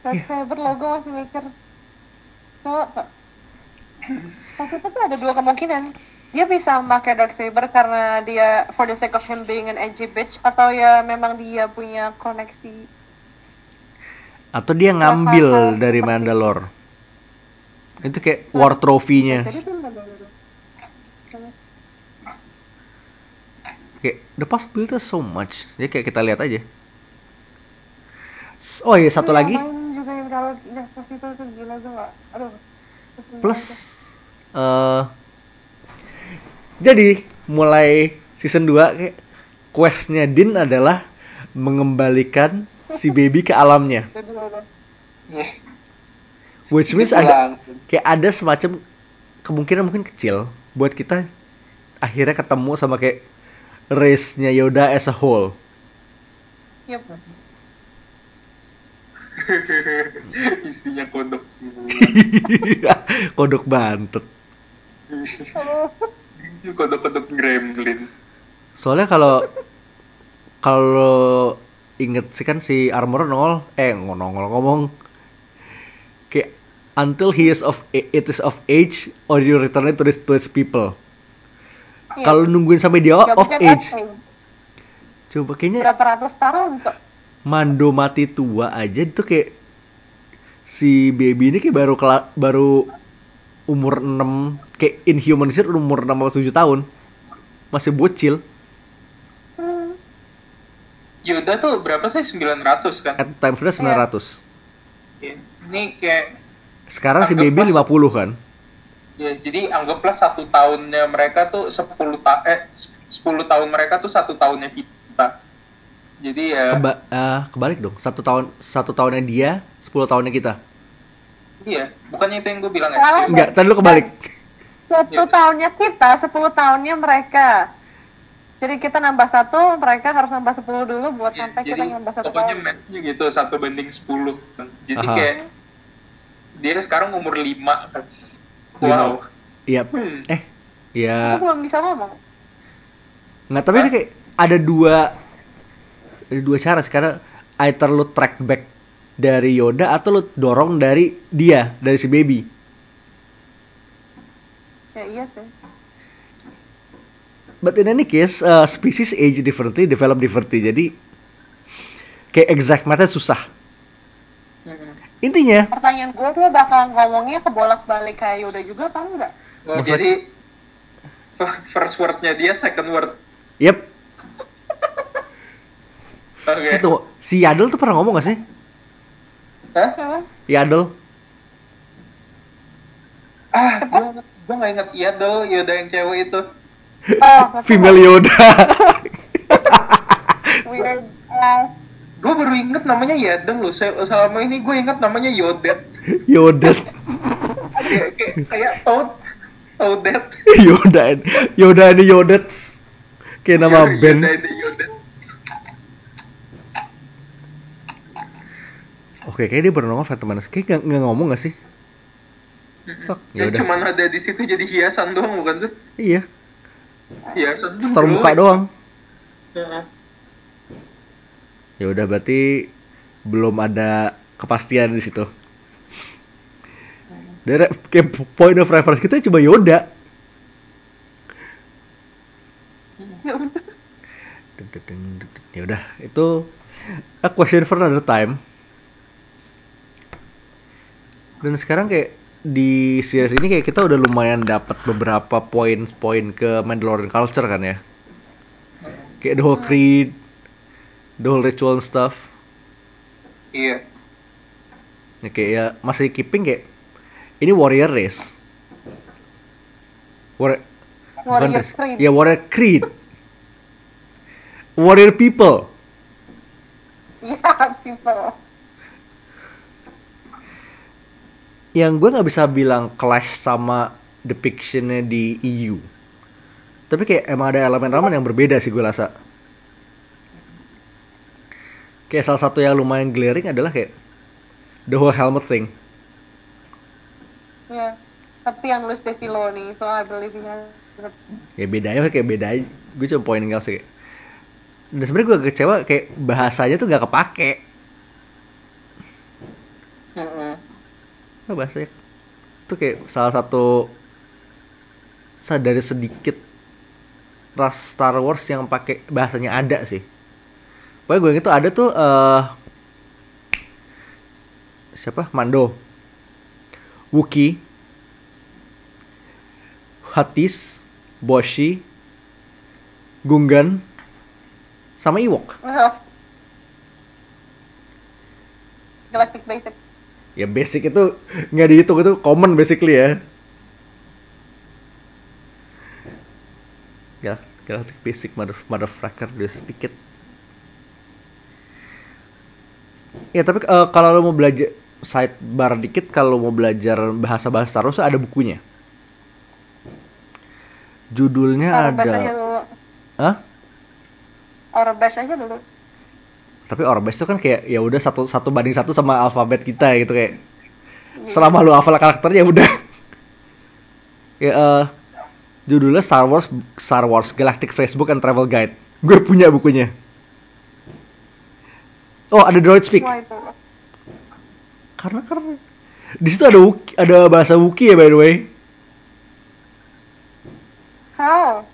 Dark Saber logo masih mikir. Tapi itu tuh ada dua kemungkinan. Dia bisa memakai Dark Saber karena dia for the sake of him being an edgy bitch atau ya memang dia punya koneksi. Atau dia ngambil Hal-hal dari Mandalore. Itu kayak war trophy-nya. Kayak the possibility so much. Jadi kayak kita lihat aja. Oh iya, satu Iya, lagi. Itu gila tuh. Aduh. Plus eh jadi mulai season 2 kayak questnya Din adalah mengembalikan si baby ke alamnya. Which means ada kayak ada semacam kemungkinan mungkin kecil buat kita akhirnya ketemu sama kayak race-nya Yoda as a whole. Yep. Isinya kodok semua. Kodok bantet. Kodok-kodok gremlin. Soalnya kalau kalau inget sih kan si Armor nongol eh nongol ngomong kayak until he is of it is of age or you return it to its, to its people. Iya. Kalau nungguin sampai dia Nggak of age, kan, coba kayaknya Berapa ratus tahun kok? Mando mati tua aja itu kayak si baby ini kayak baru kela- baru umur 6 kayak inhumanisir umur 6 atau 7 tahun. Masih bocil. Hmm. Yoda tuh berapa sih? 900 kan? At time sudah 900. Iya. Ini kayak Sekarang si baby pas- 50 kan. ya jadi anggaplah satu tahunnya mereka tuh 10 ta eh 10 tahun mereka tuh satu tahunnya kita. Jadi ya Keba eh, kebalik dong. Satu tahun satu tahunnya dia, 10 tahunnya kita. iya, bukannya itu yang gue bilang ya? Enggak, tadi lu kebalik. Satu Iya. tahunnya kita, sepuluh tahunnya mereka. Jadi kita nambah satu, mereka harus nambah sepuluh dulu buat Iya, sampai kita nambah satu pokoknya matchnya gitu satu banding 10 jadi Aha. kayak dia sekarang umur 5 kan Lima. wow Iya. Hmm. Eh, Aku ya belum bisa ngomong. nggak tapi ini kayak ada dua ada dua cara sih karena either lu track back dari Yoda atau lu dorong dari dia, dari si baby. Ya iya sih. But in any case, uh, species age differently, develop differently. Jadi kayak exact math susah. Mm-mm. Intinya, Pertanyaan gue tuh bakal ngomongnya kebolak-balik kayak Yoda juga apa enggak? Oh, Maksud- jadi first wordnya dia second word yep, oke itu si Yadel tuh pernah ngomong gak sih? Hah? Yadel. ah gue gue nggak inget Yoda Yoda yang cewek itu Oh, Female Yoda. weird ass. gue baru inget namanya Yadeng loh Sel- selama ini gue inget namanya Yodet Yoda. kayak kayak kayak Toad Toadet Yoda. Yoda ini Yodets. Kayak nama Yoda band. ini Yodet Oke, kayaknya dia baru nongol Phantom Menace. Kayak nggak- ngomong gak sih? Fuck, ya yaudah. cuman ada di situ jadi hiasan doang bukan sih Iya, hiasan store muka doang. Ya udah berarti belum ada kepastian di situ. Dari kayak point of reference kita cuma Yoda. Ya udah. Deng. Ya udah, itu a question for another time. Dan sekarang kayak di series ini kayak kita udah lumayan dapat beberapa poin-poin ke Mandalorian culture kan ya. Kayak the whole creed, the whole ritual and stuff. iya Ya, kayak ya masih keeping kayak ini warrior race. War Warrior race. Creed. Ya warrior creed. warrior people. Iya, people. Yang gue nggak bisa bilang clash sama depictionnya di EU. Tapi kayak emang ada elemen-elemen yang berbeda sih gue rasa. Kayak salah satu yang lumayan glaring adalah kayak the whole helmet thing. Ya. Tapi yang nulis Dave Filoni, so I believe he has it. Ya bedanya kayak beda. Gue cuma pointing out sih. kayak- Dan sebenarnya gue kecewa kayak bahasanya tuh gak kepake. Nah, bahasanya itu kayak salah satu sa- dari sedikit ras Star Wars yang pakai bahasanya ada sih. Pokoknya gue itu ada tuh eh siapa? Mando. Wookie. Hatis, Boshi, Gungan, sama Ewok. Galactic Basic. Ya basic itu nggak dihitung itu common basically ya. Ya, Galactic Basic mother motherfucker do speak it. Ya tapi eh, kalau lo mau belajar sidebar dikit kalau mau belajar bahasa-bahasa Star Wars ada bukunya. Judulnya aja ada. Hah? Our Bash aja dulu. Tapi Orbes itu kan kayak ya udah satu satu banding satu sama alfabet kita gitu kayak selama lu hafal karakternya udah. Ya eh, judulnya Star Wars Star Wars Galactic Phrasebook and Travel Guide. Gue punya bukunya. Oh ada droid speak. Karena karena di situ ada Wookie- ada bahasa Wookiee ya by the way. How?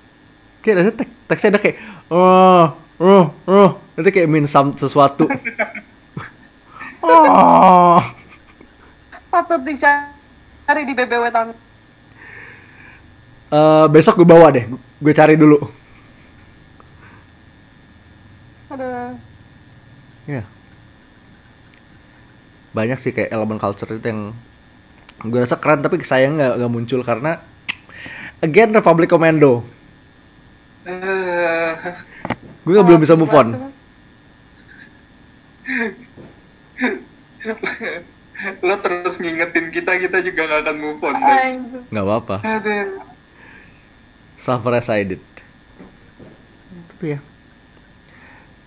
kayak ada tek teksnya ada kayak oh oh oh itu kayak some sesuatu oh Patut dicari di BBW tahun. Eh, besok gue bawa deh gue cari dulu Aduh. Ya. Banyak sih kayak elemen culture itu yang gue rasa keren tapi sayang nggak nggak muncul karena again Republic Commando. Eh, Gue belum bisa move on. lo terus ngingetin kita, kita juga gak akan move on. Anjir. Nggak apa-apa. Suffer as I did. Tapi ya.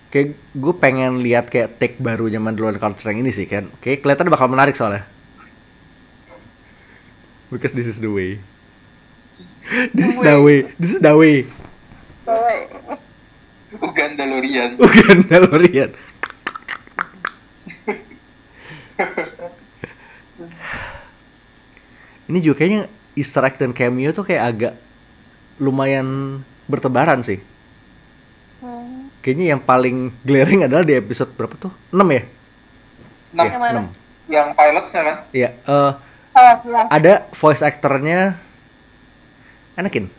Kayak gue pengen lihat kayak take baru zaman duluan culture yang ini sih kan. Kayak kelihatan bakal menarik soalnya. Because this is the way. This is the way. This is the way. Uganda Lorian. Bukan Mandalorian. Ini juga kayaknya Easter egg dan cameo tuh kayak agak lumayan bertebaran sih. Hmm. Kayaknya yang paling glaring adalah di episode berapa tuh? 6 ya? Enam. Iya, Yang mana? enam. Yang pilot kan? Iya, eh, Oh, ya. ada voice actornya Anakin.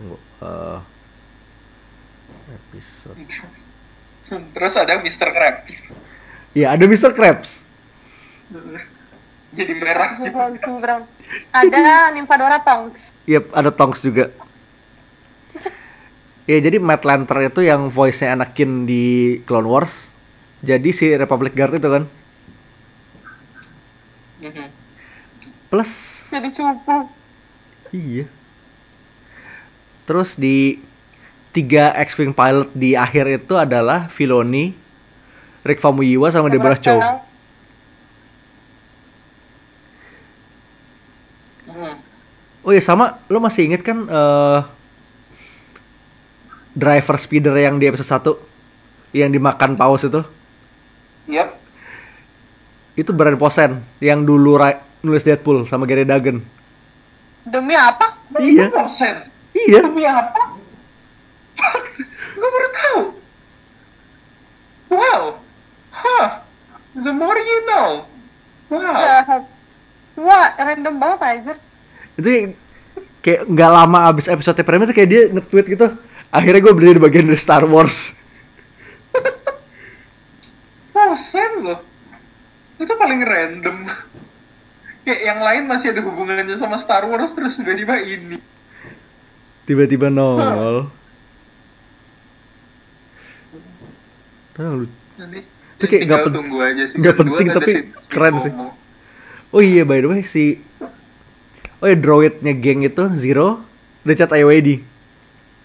Tunggu. eh, episode. Terus ada Mr. Krabs. Iya, ada Mr. Krabs. Jadi merah. Ada Nymphadora Tonks. Yep, ada Tonks juga. Ya, jadi Matt Lanter itu yang voice-nya Anakin di Clone Wars. Jadi si Republic Guard itu kan. Mhm. Plus, Jadi cupu. iya. Terus di tiga X-Wing pilot di akhir itu adalah Filoni, Rick Famuyiwa sama Deborah Chow. Mhm. Oh iya sama, lo masih inget kan eh, driver speeder yang di episode 1 yang dimakan paus itu? Yap. Itu Brian Posen yang dulu nulis Deadpool sama Gary Duggan. Demi apa? Iya. Dosen. Iya. Demi apa? Gue baru tahu. Wow. Huh. The more you know. Wow. Jahat. Wah, random banget anjir. Itu kayak, nggak lama abis episode premiere tuh kayak dia nge-tweet gitu. Akhirnya gue berdiri di bagian dari Star Wars. Dosen loh. Itu paling random. Kayak yang lain masih ada hubungannya sama Star Wars terus tiba-tiba ini. Tiba-tiba nongol. Tahu lu. Nanti Itu kayak nggak pen- tunggu aja sih. nggak penting, tapi keren sih. Oh iya by the way si Oh ya droidnya geng itu Zero udah chat IOAD.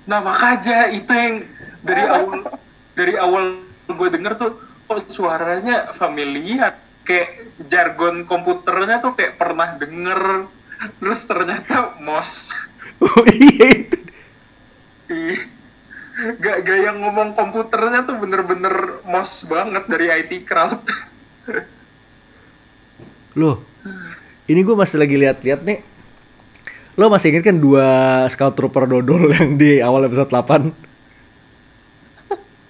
Nah makanya itu yang dari awal dari awal gue denger tuh kok suaranya familiar kayak jargon komputernya tuh kayak pernah denger terus ternyata mos oh iya itu. Ih, gak gaya ngomong komputernya tuh bener-bener mos banget dari IT crowd. Loh ini gue masih lagi lihat-lihat nih. Lo masih inget kan dua scout trooper dodol yang di awal episode 8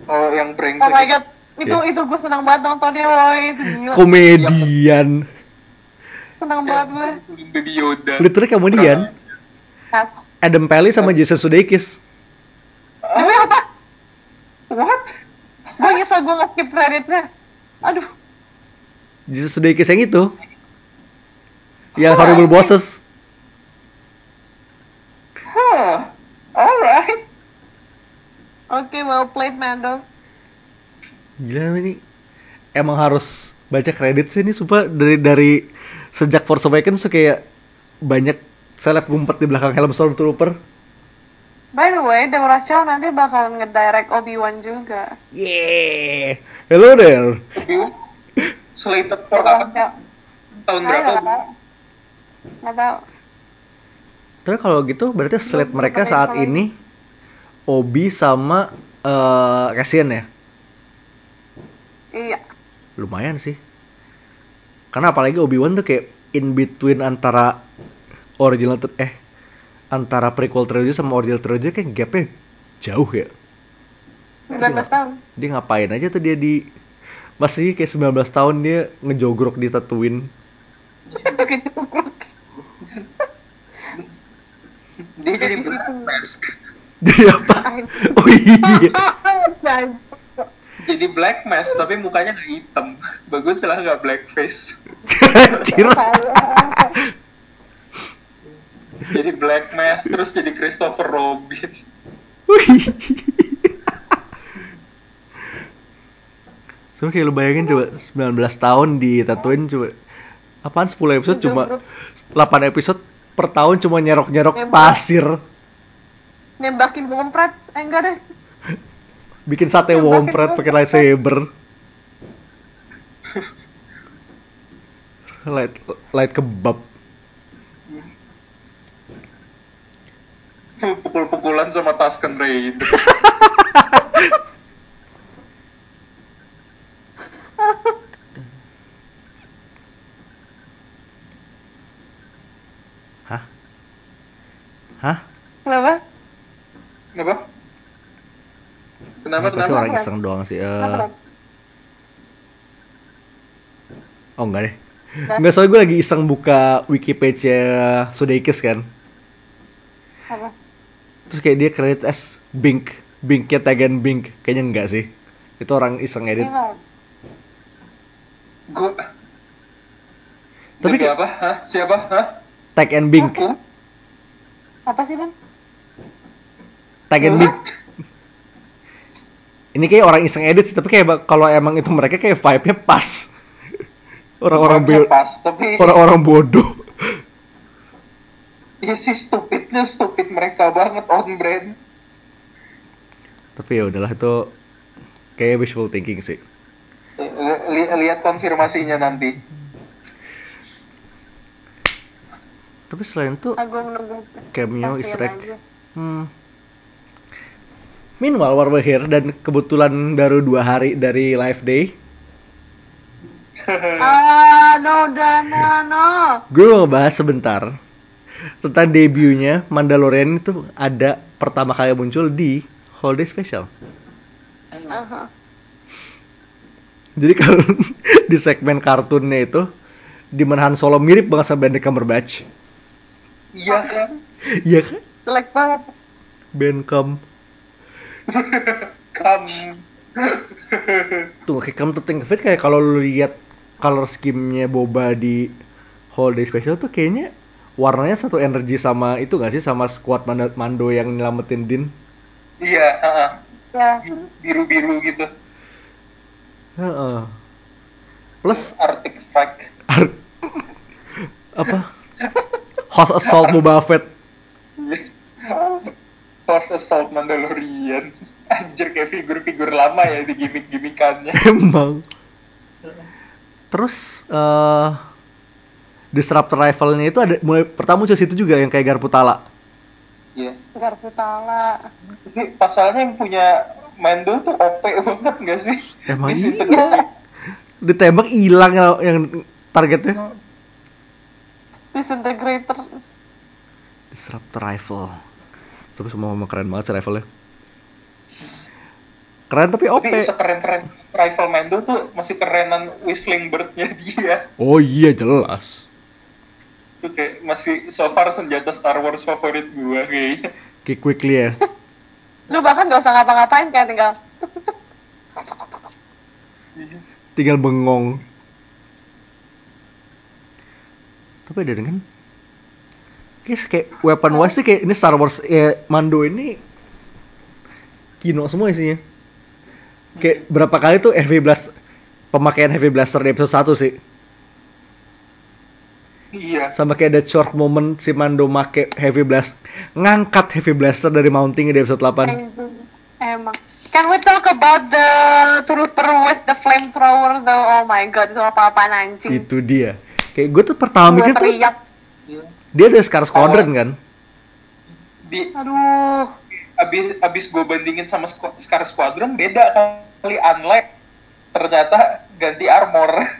oh yang Oh brengsek my god, itu Iya. itu gue senang banget nontonnya woy, itu gila. komedian. Senang banget gue. Baby Yoda. Literally kemudian Adam Pally sama Jason Sudeikis. Demi apa? what Gue nyesel gue nge-skip creditnya. Aduh, Jason Sudeikis yang itu. Yang horrible bosses. Huh. Alright. Oke well played Mando. Gila ini. Emang harus baca kredit sih ini sumpah. Dari dari sejak Force Awakens tuh kayak banyak seleb ngumpet di belakang helm Stormtrooper. By the way, Deborah Chow nanti bakal ngedirect Obi-Wan juga. Yeah. Hello there. slated for tahun Saya berapa nggak tahu. Terus kalau gitu berarti slate mereka saat ini Obi sama eh Cassian ya. Iya. Lumayan sih. Karena apalagi Obi-Wan tuh kayak in between antara original eh antara prequel trilogy sama original trilogy kayak gapnya jauh ya. 19 tahun. Dia ngapain aja tuh dia di masih kayak 19 tahun dia ngejogrok di Tatooine. Kecukup. dia jadi black mask Jadi apa? Oh iya. jadi black mask tapi mukanya nggak hitam bagus lah nggak blackface. jadi black mask terus jadi Christopher Robin. So kayak lu bayangin coba 19 tahun di Tatooine coba. Apaan 10 episode cuma 8 episode per tahun cuma nyerok-nyerok pasir. Nembakin bompret. Eh enggak deh. Bikin sate wompret. pakai lightsaber. Light, light kebab pukul-pukulan sama Tusken Raider Hah? Hah? Kenapa? kenapa kenapa Apa sih kenapa orang iseng doang sih eh. Kenapa? Oh enggak deh Enggak. Enggak soalnya gue lagi iseng buka wiki page-nya Sudeikis kan Apa? Terus kayak dia kredit as Bink Binknya tagan Bink Kayaknya enggak sih. Itu orang iseng edit. Gue Tapi apa? Hah? siapa? Hah? Tag and Bink? Apa sih, Bang? Tag and Bink Ini kayak orang iseng edit sih Tapi kayak kalau emang itu mereka kayak vibe-nya pas. Orang-orang Vibe-nya be- pas tapi orang-orang bodoh ya sih stupidnya stupid mereka banget on brand Tapi ya udahlah itu Kayak wishful thinking sih Li- li- lihat konfirmasinya nanti Tapi selain itu. Cameo, kepastian easter egg aja. Hmm. Meanwhile, while we're here dan kebetulan baru dua hari dari live day, Ah, no, Dana, no. gue mau bahas sebentar tentang debutnya Mandalorian itu ada pertama kali muncul di Holiday Special. Aha. Jadi kalau di segmen kartunnya itu, di Han Solo mirip banget sama Benedict Cumberbatch. iya kan Iya kan? Jelek banget. Ben Cum. kamu Tuh, kayak come to think of it, kayak kalau lu lihat color scheme-nya Boba di Holiday Special tuh kayaknya warnanya satu energi sama itu gak sih sama squad Mando, Mando yang nyelamatin Din. iya heeh. Ya. biru biru gitu Heeh. Plus Arctic Strike ar- apa? Host Assault Boba Fett. Force Assault Mandalorian Anjir kayak figur-figur lama ya di gimmick-gimmickannya. Emang. Terus eh Disruptor Rifle-nya itu ada mulai pertama muncul situ juga yang kayak Garputala. Iya. Garputala. Ini pasalnya yang punya Mando tuh OP banget nggak sih? Emang Di iya. situ. kan. Ditembak hilang yang- yang targetnya. Disintegrator. Disruptor Rifle. Tapi semua memang keren banget sih rifle-nya. Keren tapi OP. Tapi sekeren-keren Rifle Mando tuh masih kerenan Whistling Bird-nya dia. Oh iya jelas. Itu kayak masih so far senjata Star Wars favorit gua kayaknya. Kayak quickly ya. Lu bahkan gak usah ngapa-ngapain kayak tinggal Tinggal bengong. Tapi ada dengan Kayak, kayak weapon wise tuh kayak ini Star Wars ya Mando ini Kino semua isinya. Kayak berapa kali tuh heavy blast pemakaian heavy blaster di episode 1 sih. Iya. Sama kayak ada short moment si Mando make heavy blast ngangkat heavy blaster dari mounting di episode 8. Emang. Can we talk about the trooper with the flamethrower though? Oh my god, itu apa-apaan anjing. Itu dia. Kayak gue tuh pertama Gue mikir tuh. Iya. dia ada Scar Squadron kan. Di Aduh. abis abis gue bandingin sama Scar Squadron beda kali unlike ternyata ganti armor.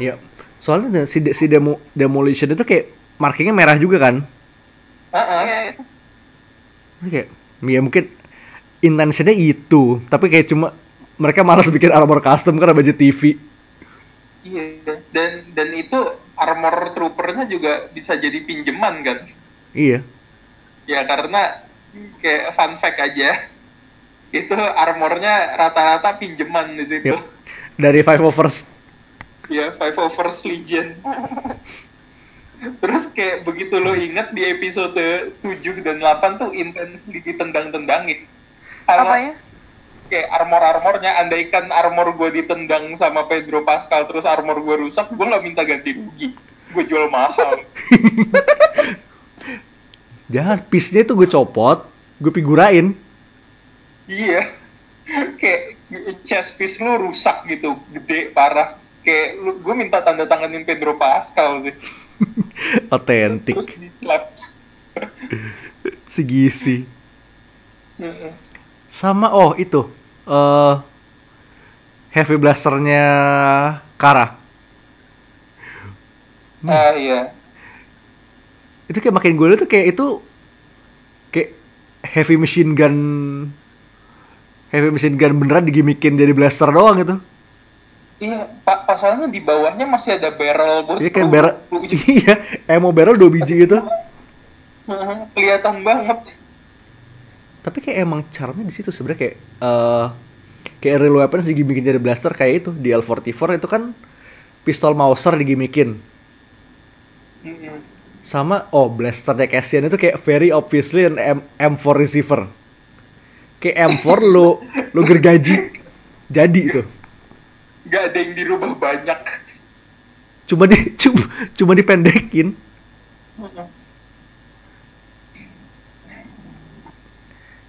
Iya. Soalnya si si demo demolition itu kayak markingnya merah juga kan. Heeh. Iya, Ini kayak ya mungkin intentionnya itu, tapi kayak cuma mereka malas bikin armor custom karena budget TV. Iya. Dan dan itu armor troopernya juga bisa jadi pinjeman kan? Iya. Ya karena kayak fun fact aja. Itu armornya rata-rata pinjeman di situ. Yep. Dari Five Overs. Ya, Five Overs Legion. Terus kayak begitu lo inget di episode 7 dan 8 tuh intens ditendang-tendangin. Karena Apanya? kayak armor-armornya, andaikan armor gue ditendang sama Pedro Pascal terus armor gue rusak, gue nggak minta ganti rugi. Gue jual mahal. Jangan, piece-nya itu gue copot, gue figurain. iya. kayak chest piece lu rusak gitu, gede, parah. Kayak gue minta tanda tanganin Pedro Pascal sih. Otentik. Terus di slap. Segisi. Sama oh itu eh heavy blasternya Kara. Ah iya. Itu kayak makin gue tuh kayak itu kayak heavy machine gun heavy machine gun beneran digimikin jadi blaster doang gitu. Iya, pasalnya di bawahnya masih ada barrel buat Iya kayak barrel iya, ammo barrel dua biji gitu. Kelihatan banget. Tapi kayak emang charmnya di situ sebenarnya kayak eh kayak real weapons digimikin jadi blaster kayak itu di L44 itu kan pistol Mauser digimikin. Mm-mm. Sama oh blasternya Cassian itu kayak very obviously an M M4 receiver. Kayak M4 lu lu gergaji jadi itu. Gak ada yang dirubah banyak. Cuma di cuma, cuma dipendekin.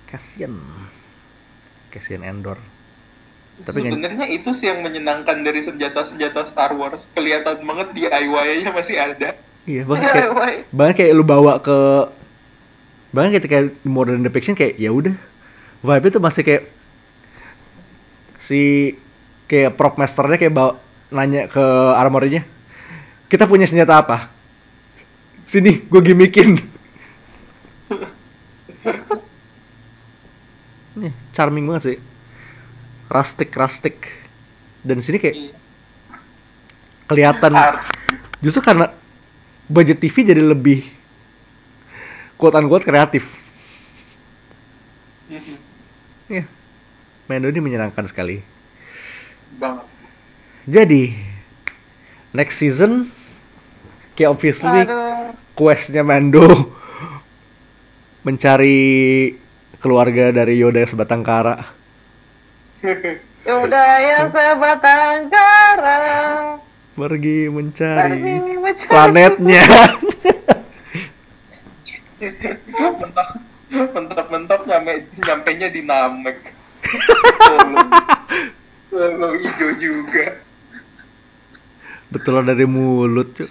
Cassian. Cassian Endor. Tapi Sebenarnya itu sih yang menyenangkan dari senjata-senjata Star Wars. Kelihatan banget DIY-nya masih ada. iya bahkan kayak bahkan kayak lu bawa ke bahkan ketika modern depiction kayak ya udah vibe itu masih kayak si kayak prop masternya kayak bawa nanya ke armornya kita punya senjata apa sini gue gimikin nih charming banget sih rustic rustic dan sini kayak Iya. kelihatan justru karena budget TV jadi lebih quote unquote kreatif. Mhm. Ya. Mando ini menyenangkan sekali. Banget. Jadi next season kayak obviously Aduh. questnya Mando mencari keluarga dari Yoda sebatang kara. Ya udah ya sebatang kara. Pergi mencari Pergi mencari- planetnya. mentang, mentok-mentok nyampe nyampenya di Namek Solo hijau juga Betul dari mulut, cuy.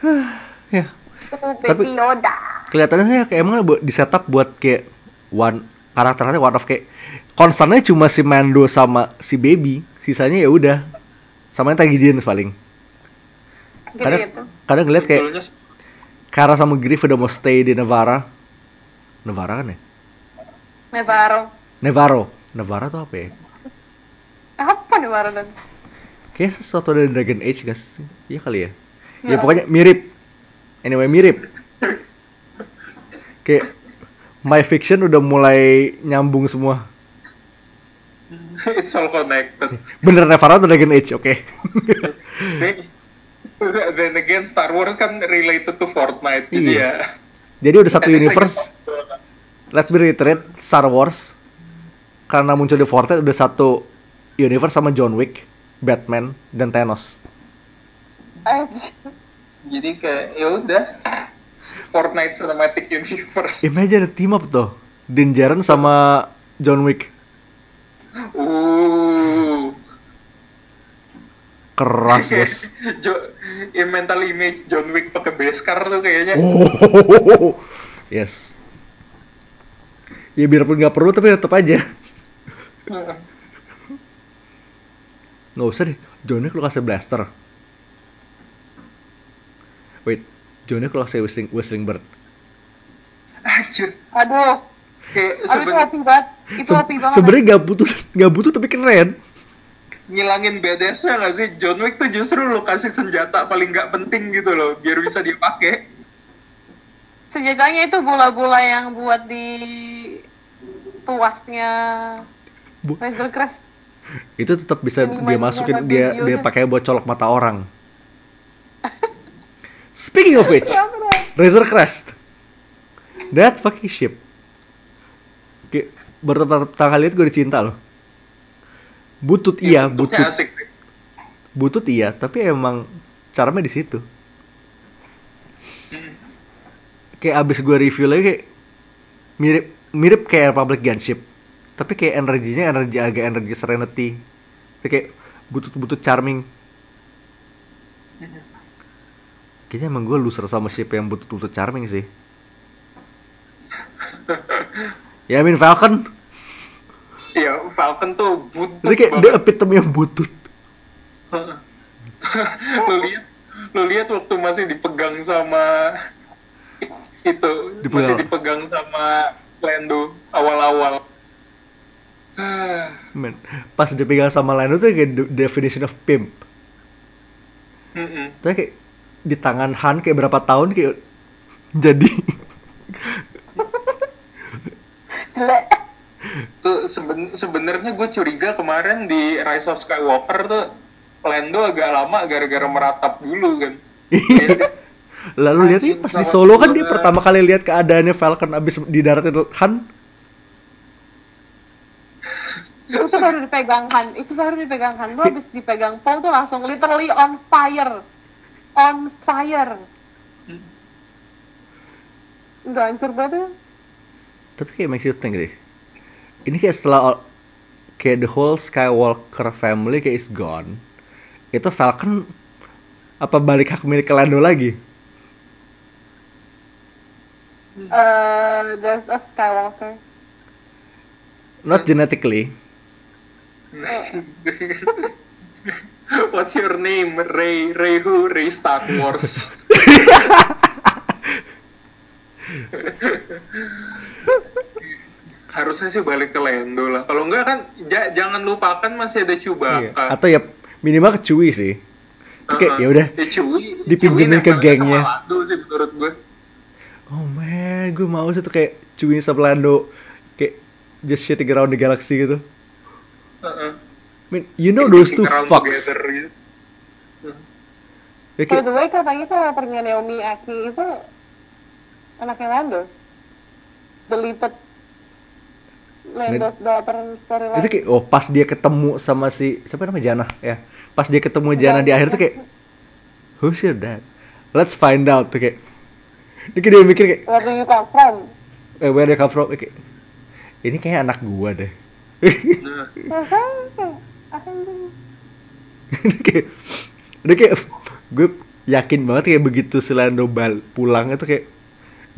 ya, Tapi- Yoda. kelihatannya sih kayak emang di setup buat kayak one karakternya one of kayak konstannya cuma si Mando sama si Baby, sisanya ya udah. Sama yang Gideon paling. Kadang gitu. kadang ngeliat kayak Kara sama Griff udah mau stay di Nevada. Nevada kan ya? Nevarro. Nevarro. Nevada tuh apa ya? Apa Nevarro dan? Kayak sesuatu dari Dragon Age guys. Iya kali ya. Ya Nggak pokoknya mirip. Anyway mirip. Kayak My Fiction udah mulai nyambung semua. it's all connected Bener Nevarro atau Dragon Age, oke. then again Star Wars kan related to Fortnite jadi Iya. ya Jadi udah satu universe. Let's be reiterate, Star Wars karena muncul di Fortnite udah satu universe sama John Wick, Batman, dan Thanos. Jadi kayak ya udah Fortnite Cinematic Universe Imagine ada team up tuh, Din Djarin sama John Wick. uh Keras bos. jo ya mental image John Wick pakai beskar tuh kayaknya Oh, yes. Ya biarpun nggak perlu tapi tetap aja. Nggak usah deh. John Wick lu kasih blaster. Wait, John Wick lu kasih whistling, whistling bird. Anjir, Aduh. kayak Aduh itu OP banget. Itu Se- OP banget. Sebenarnya nggak butuh, nggak butuh tapi keren. ngilangin BDS-nya nggak sih? John Wick tuh justru lo kasih senjata paling nggak penting gitu loh, biar bisa dia pakai. Senjatanya itu bola-bola yang buat di tuasnya Bu- Razor Crest. Itu tetap bisa Yang dia masukin dia dia pakai buat colok mata orang. Speaking of which. Razor Crest. That fucking ship. Kayak baru pertama kali lihat gue dicinta loh. Butut iya, butut. asik deh. Butut iya, tapi emang caranya di situ. Kayak abis gue review lagi kayak mirip mirip kayak Republic Gunship. Tapi kayak energinya energi agak energi Serenity. Tapi kayak butut-butut charming. Kayaknya emang gue loser sama ship yang butut-butut charming sih. ya, I mean Falcon. Iya, Falcon tuh butut Itu kayak the banget. epitome yang butut. lo lihat, lo lihat waktu masih dipegang sama itu, Dipegang. masih dipegang sama Lando awal-awal. Men, pas dipegang sama Lando tuh kayak definition of pimp. Mm-mm. Tapi kayak di tangan Han kayak berapa tahun kayak jadi. Tuh seben sebenarnya gue curiga kemarin di Rise of Skywalker tuh Lando agak lama gara-gara meratap dulu kan. Lalu lihat sih pas di Solo kan dia pertama kali lihat keadaannya Falcon abis di daratin Han. Itu baru dipegang Han itu baru dipegang Han lu habis dipegang Paul tuh langsung literally on fire on fire udah hancur banget ya. Tapi kayak makes you think deh. Ini kayak setelah all- kayak the whole Skywalker family kayak is gone. Itu Falcon apa balik hak milik Lando lagi? Eh, there's a Skywalker Not genetically. What's your name? Ray Ray who? Ray Star Wars. Harusnya sih balik ke Lando lah. Kalau enggak kan ja- jangan lupakan masih ada Iya. Chewbacca. Atau ya minimal ke Chewie sih. Itu kayak Uh-uh. ya udah. Ya, Chewie, dipinjemin Chewie ke gengnya. Sama Lando sih menurut gue. Oh man, gue mau sih tuh kayak Chewie sama Lando kayak just shitting around the galaxy gitu. Uh-uh. I mean, you know those two fucks. together gitu. Ya, by the way katanya karakternya Naomi Aki itu anaknya Lando deleted Lando's daughter storyline itu kayak oh pas dia ketemu sama si siapa namanya Jana ya. Pas dia ketemu Jana di akhir tuh kayak who's your dad? Let's find out tuh kayak Ini kayak dia mikir kayak Where do you come from? eh, where they come from kayak ini kayak anak gua deh. Nah, kayak udah kayak gue yakin banget kayak begitu si Lando bal pulang itu kayak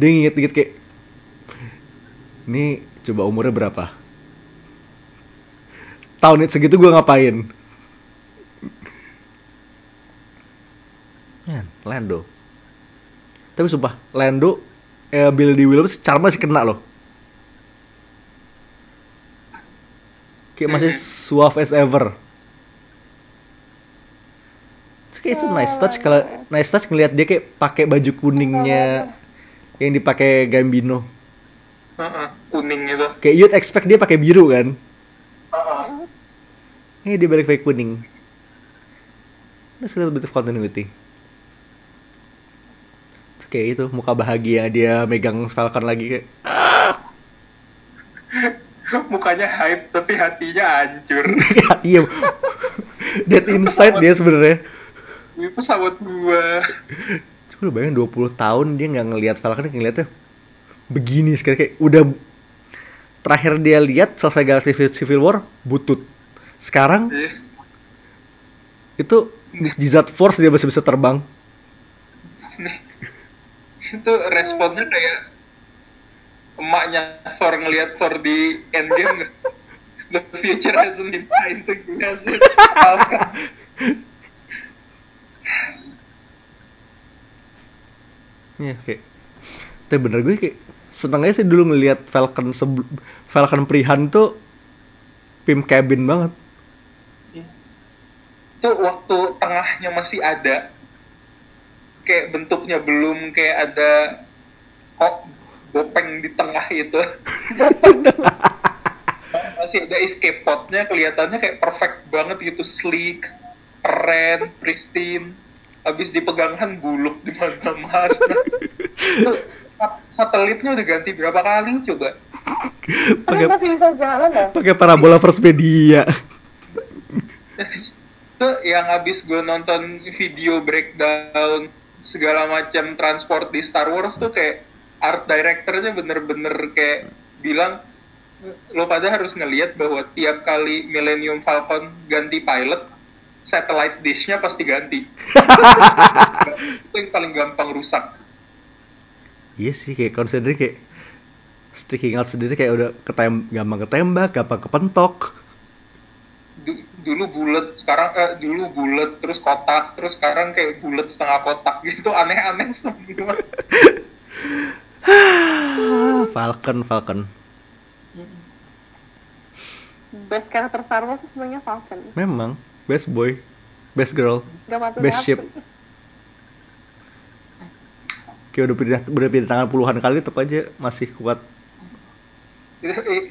dia nginget-nginget kayak ini coba umurnya berapa? Tahun itu segitu gue ngapain? Man, Lando. Tapi sumpah Lando eh, Bill di Williams charm masih kena loh kayak masih suave as ever. Kayak itu nice touch. Kalau nice touch ngelihat dia kayak pakai baju kuningnya yang dipakai Gambino. Uh-uh, kuning itu. kayak you'd expect dia pakai biru kan? Uh-uh. eh dia balik pakai kuning. That's a little bit of continuity. Kayak itu muka bahagia dia megang Falcon lagi kayak Mukanya hype tapi hatinya hancur. iya that inside dia sebenarnya Ini pesawat gua. Coba lu bayangin 20 tahun dia nggak ngelihat Falcon dia ngeliatnya begini sekarang kayak udah terakhir dia lihat selesai Galaxy Civil War butut. Sekarang Iya. itu mukjizat Force dia masih bisa terbang. Itu responnya kayak emaknya Thor ngelihat Thor di Endgame? The future hasn't been you, has it? Iya kayak tapi bener gue kayak seneng aja sih dulu ngelihat Falcon sebelum Falcon Prihan tuh Pim cabin banget. itu waktu tengahnya masih ada kayak bentuknya belum kayak ada kok bopeng di tengah itu. Masih ada escape podnya kelihatannya kayak perfect banget gitu. Sleek keren pristine. Habis dipegangkan buluk di mana-mana. Satelitnya udah ganti berapa kali coba? Pakai masih bisa jalan ya? pakai parabola first media. itu yang habis gue nonton video breakdown segala macam transport di Star Wars tuh kayak art directornya bener-bener kayak bilang lo pada harus ngelihat bahwa tiap kali Millennium Falcon ganti pilot satellite dish-nya pasti ganti. Itu yang paling gampang rusak. Iya sih kayak consider kayak sticking out sendiri kayak udah ketem gampang ketembak, gampang kepentok. Du- dulu bulat sekarang eh, dulu bulat terus kotak terus sekarang kayak bulat setengah kotak gitu aneh-aneh semua Falcon, Falcon. Best karakter Star Wars sebenarnya Falcon. Memang best boy, best girl, best ship. Kayak udah pindah, udah pindah tangan puluhan kali tetap aja masih kuat. Eh,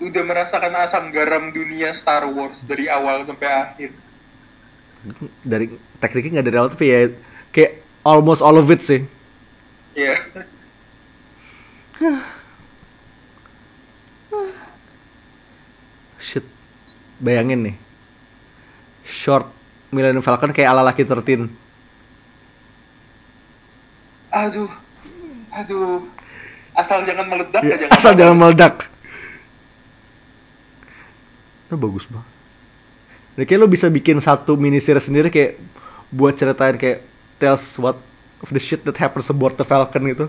udah merasakan asam garam dunia Star Wars dari awal sampai akhir. Dari tekniknya nggak dari awal tapi ya kayak almost all of it sih. Iya. Shit. Bayangin nih. Short Millennium Falcon kayak ala laki 13. Aduh. Aduh. Asal jangan meledak Ya, aja. asal jangan meledak. Itu bagus banget. Ya, kayak lo bisa bikin satu mini series sendiri kayak buat ceritain kayak tells what of the shit that happens aboard the Falcon gitu.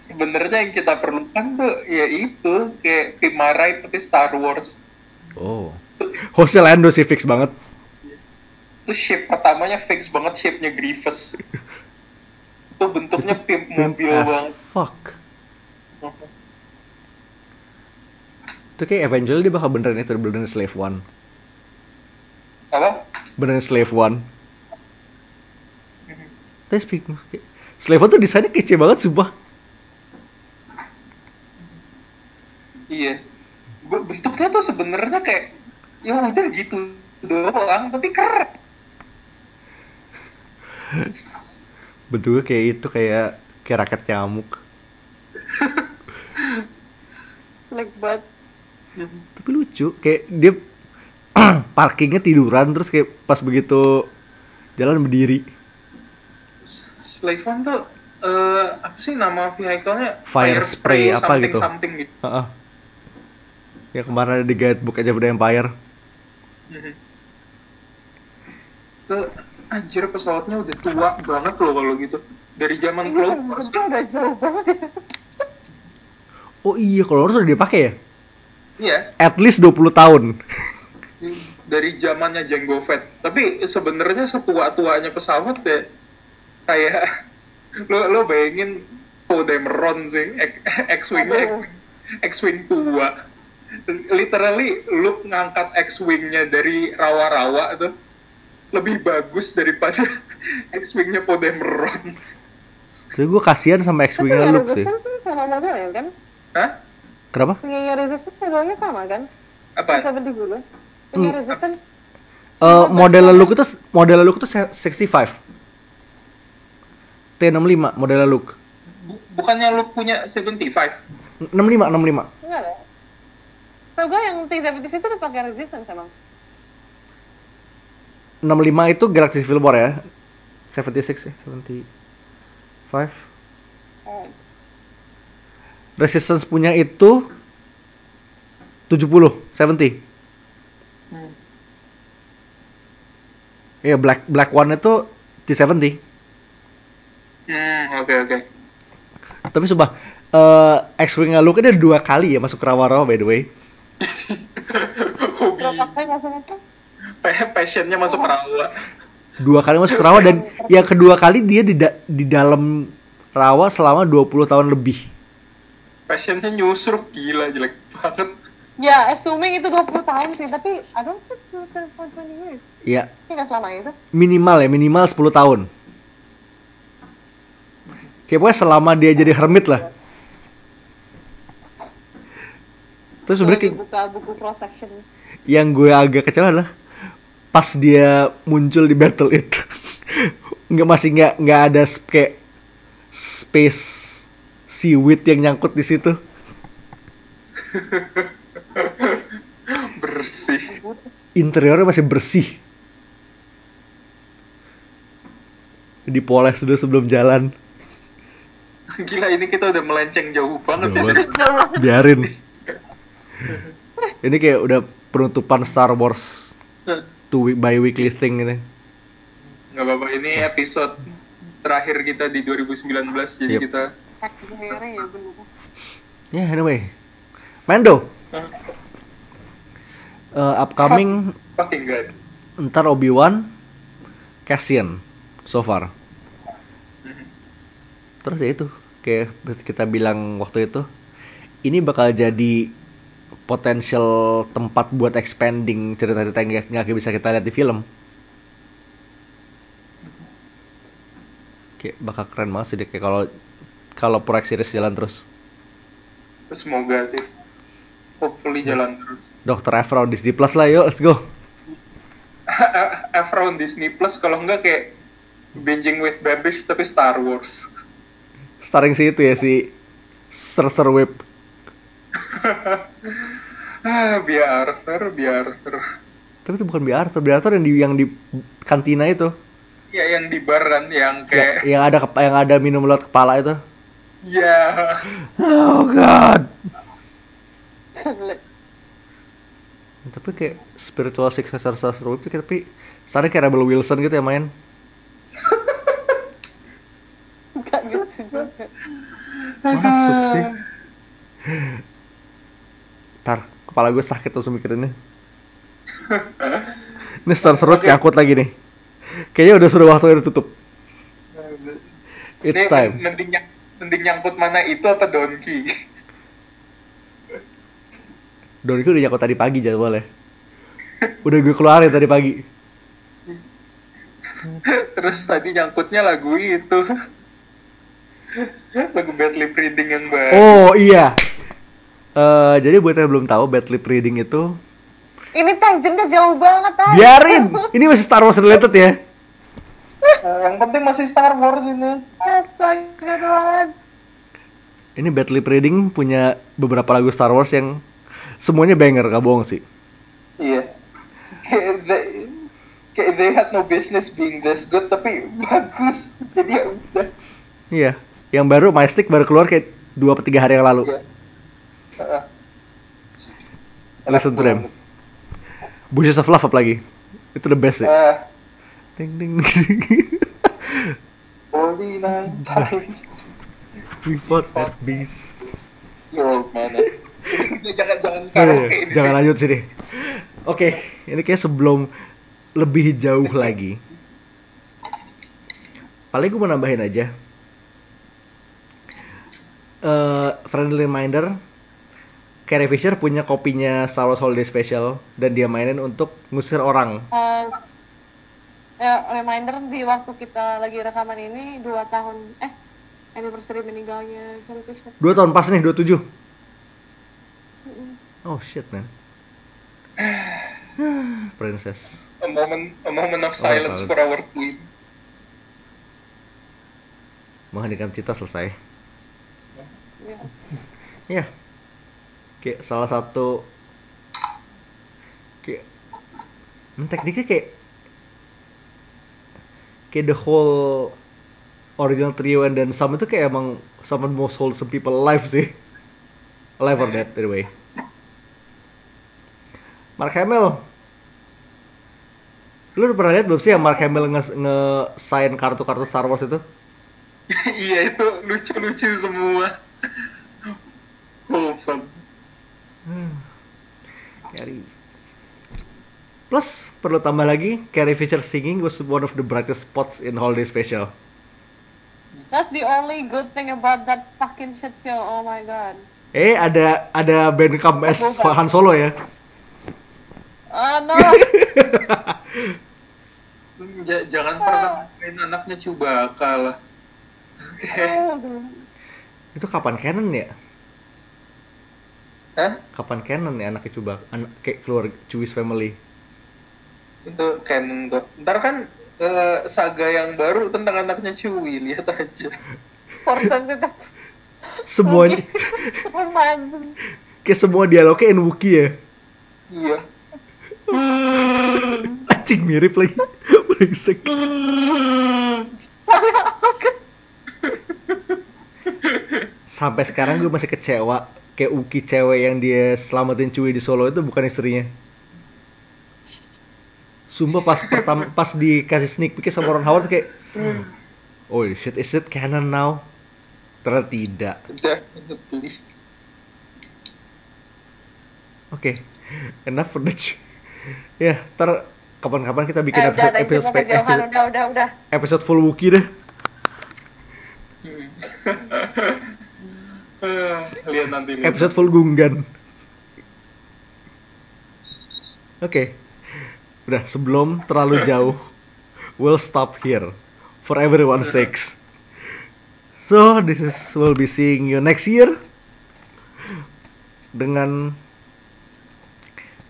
Sebenarnya yang kita perlukan tuh ya itu kayak tim Marai tapi Star Wars. Oh. Hostnya Lando sih fix banget. Itu shape pertamanya fix banget shape-nya Grievous. itu bentuknya pimp mobil banget. fuck. Itu kayak eventually dia bakal beneran itu beneran Slave One. Apa? Beneran Slave One. Tapi speaking of- kayak- Slave One tuh desainnya kece banget sumpah. Iya. Be- Bentuknya tuh sebenarnya kayak ya udah gitu doang tapi keren. Bentuknya kayak itu kayak kayak raket nyamuk. Like but Tapi lucu, kayak dia parkingnya tiduran terus kayak pas begitu jalan berdiri. Slave One tuh eh apa sih nama vehicle-nya? Fire Spray, apa something, gitu. Something gitu. Heeh. Ya kemarin ada di guidebook aja udah Empire. Mhm. Tuh anjir pesawatnya udah tua banget loh kalau gitu. Dari zaman Ini Clone udah jauh banget ya. Oh iya, kalau harus udah dipakai ya? Iya, At least 20 tahun. dari zamannya Jango Fett. Tapi sebenarnya setua-tuanya pesawat ya kayak lo lo bayangin Poe Dameron sih, X- X-wingnya X-wing tua. Literally lu ngangkat X-wingnya dari rawa-rawa tuh lebih bagus daripada X-wingnya Poe Dameron. Jadi gue kasihan sama X-Wing-nya Luke sih. Kan sama modelnya kan? Hah? Kenapa? Punya Resistance modelnya sama kan? Apa? Dulu. Punya Hmm. Resistance. Eh model Luke itu model Luke itu se- 65. T65 model Luke. Bu- bukannya lu punya 75? 65 65. Enggak ada. Tau gue yang T-76 itu udah pakai Resistance emang. 65 itu Galaxy Civil War ya. 76 ya, 75. Oh. Resistance punya itu 70, 70. Hmm. Iya, Black Black One itu T70. Hmm, oke oke. Tapi sumpah eh X-Wing Luke ini dua kali ya masuk rawa-rawa by the way. Hobi, passionnya masuk rawa. Dua kali masuk rawa dan yang kedua kali dia di da- di dalam rawa selama 20 tahun lebih. Passionnya nyusruk gila jelek banget. Ya, assuming itu 20 tahun sih, tapi I don't think it's more than 20 years. Iya, Ini nggak selama itu. minimal ya, minimal 10 tahun. Kayak pokoknya selama dia jadi hermit lah. Terus sebenarnya kayak- buka buku cross section. yang gue agak kecewa adalah pas dia muncul di battle itu nggak masih nggak nggak ada sp- kayak space seaweed yang nyangkut di situ Bersih. interiornya masih bersih dipoles dulu sebelum jalan Gila ini kita udah melenceng jauh banget ya. Jauh biarin ini kayak udah penutupan Star Wars two week by weekly thing ini Nggak apa-apa, ini episode terakhir kita di 2019 jadi Yep. kita ya ya anyway Mando Hah? uh, upcoming fucking god. ntar Obi-Wan Cassian so far Mhm. terus ya itu kayak kita bilang waktu itu ini bakal jadi potensial tempat buat expanding cerita-cerita yang nggak- bisa kita lihat di film kayak bakal keren banget sih deh kayak kalau kalau proyek series jalan terus Semoga sih. Hopefully jalan terus. Dr. Evra Disney Plus lah yuk let's go Efron Disney Plus kalau enggak kayak binging with Babish tapi Star Wars. starring si itu ya si Sir Sir Whip Ah, biar Arthur, biar Arthur. tapi itu bukan biar Arthur biar Arthur yang di yang di kantina itu. Ya yang di baran yang ya, kayak yang ada yang ada minum lewat kepala itu. Ya oh god. Tapi kayak spiritual successor tuh kayak- tapi starring kayak Rebel Wilson gitu ya main. Enggak gitu juga. masuk sih Ntar, kepala gue sakit tuh mikirinnya. Ini Star Road nyangkut lagi nih. Kayaknya udah sudah waktunya ditutup. It's Ini time. mending mending nyangkut mana itu apa Donkey? Don udah nyangkut tadi pagi jadwalnya. Udah gue keluarin tadi pagi. Terus tadi nyangkutnya lagu itu. lagu Bad Lip Reading yang baru. Oh iya. Eh, jadi buat yang belum tahu, Bad Lip Reading itu Ini tangentnya jauh banget ah. biarin. Ini masih Star Wars related ya. Eh, yang penting masih Star Wars ini. Astaga. Ini Bad Lip Reading punya beberapa lagu Star Wars yang semuanya banger, gak bohong sih. Iya. Kayak they, kayak they had no business being this good tapi bagus. Jadi ya udah. Iya. Yang baru My Stick baru keluar kayak dua atau tiga hari yang lalu. Iya. Heeh. Listen to them. Bushes of Love apalagi. Itu the best sih. Ah, Ding ding. Forty nine times. We fought that beast. You're old man. jangan jangan Oh, iya. Jangan lanjut sini. Oke, ini kayak sebelum lebih jauh lagi. Paling gue mau nambahin aja. Eh, friendly reminder, Carrie Fisher punya kopinya Star Wars Holiday Special dan dia mainin untuk ngusir orang. Eh, ya, reminder di waktu kita lagi rekaman ini dua tahun eh anniversary meninggalnya Carrie Fisher. Dua tahun pas nih, 27. Mm-mm. Oh shit man. Princess. A moment, a moment of Oh, silence silence. for our queen. Mengheningkan cita selesai. Ya. Iya. Kayak salah satu kayak tekniknya kayak kayak the whole original trio and then some itu kayak emang some of the most wholesome people alive sih. Alive or dead anyway. Mark Hamill. Lu udah pernah lihat belum sih yang Mark Hamill nge, sign kartu-kartu Star Wars itu? iya itu lucu-lucu semua. Wholesome. Hmm. Carrie. Plus perlu tambah lagi, Carrie Fisher singing was one of the brightest spots in Holiday Special. That's the only good thing about that fucking shit show. Oh my god. Eh ada ada band camp as. Han Solo ya. Ah no. Ja- jangan pernah main anaknya Chewbacca lah. Oke. Itu kapan canon ya? Hah? Kapan canon ya anaknya coba anak kayak keluar Chewie's family. Itu canon kok. Ntar kan eh, saga yang baru tentang anaknya Chewie, lihat aja. Portion itu. Semuanya kayak semua dialognya in Wookiee ya. Iya. Anjing mirip lagi. Brengsek. Sampai sekarang gue masih kecewa kayak Uki cewek yang dia selamatin Chewie di Solo itu bukan istrinya. Sumpah pas pertama pas dikasih sneak peek sama Ron Howard tuh kayak Oh shit, is it canon now? Ternyata tidak. Oke, enough for the. Ya, ntar kapan-kapan kita bikin Eh, episode, udah, episode, kejauhan, episode, udah, udah, udah. episode full Wookiee deh. Eh, lihat nanti. lihat. episode full Gunggan. Oke. Udah sebelum terlalu jauh, we'll stop here for everyone's sakes. So, this is we'll be seeing you next year dengan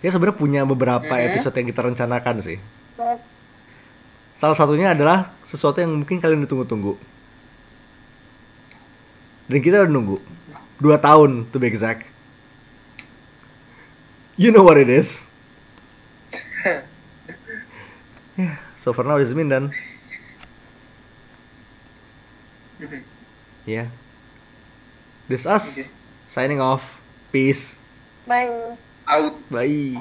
ya sebenarnya punya beberapa episode yang kita rencanakan sih. Salah satunya adalah sesuatu yang mungkin kalian ditunggu-tunggu. Dan kita udah nunggu. Dua tahun, to be exact. You know what it is. yeah, so for now has been done. Mhm. Yeah. This us. Okay. Signing off. Peace. Bye. Out. Bye.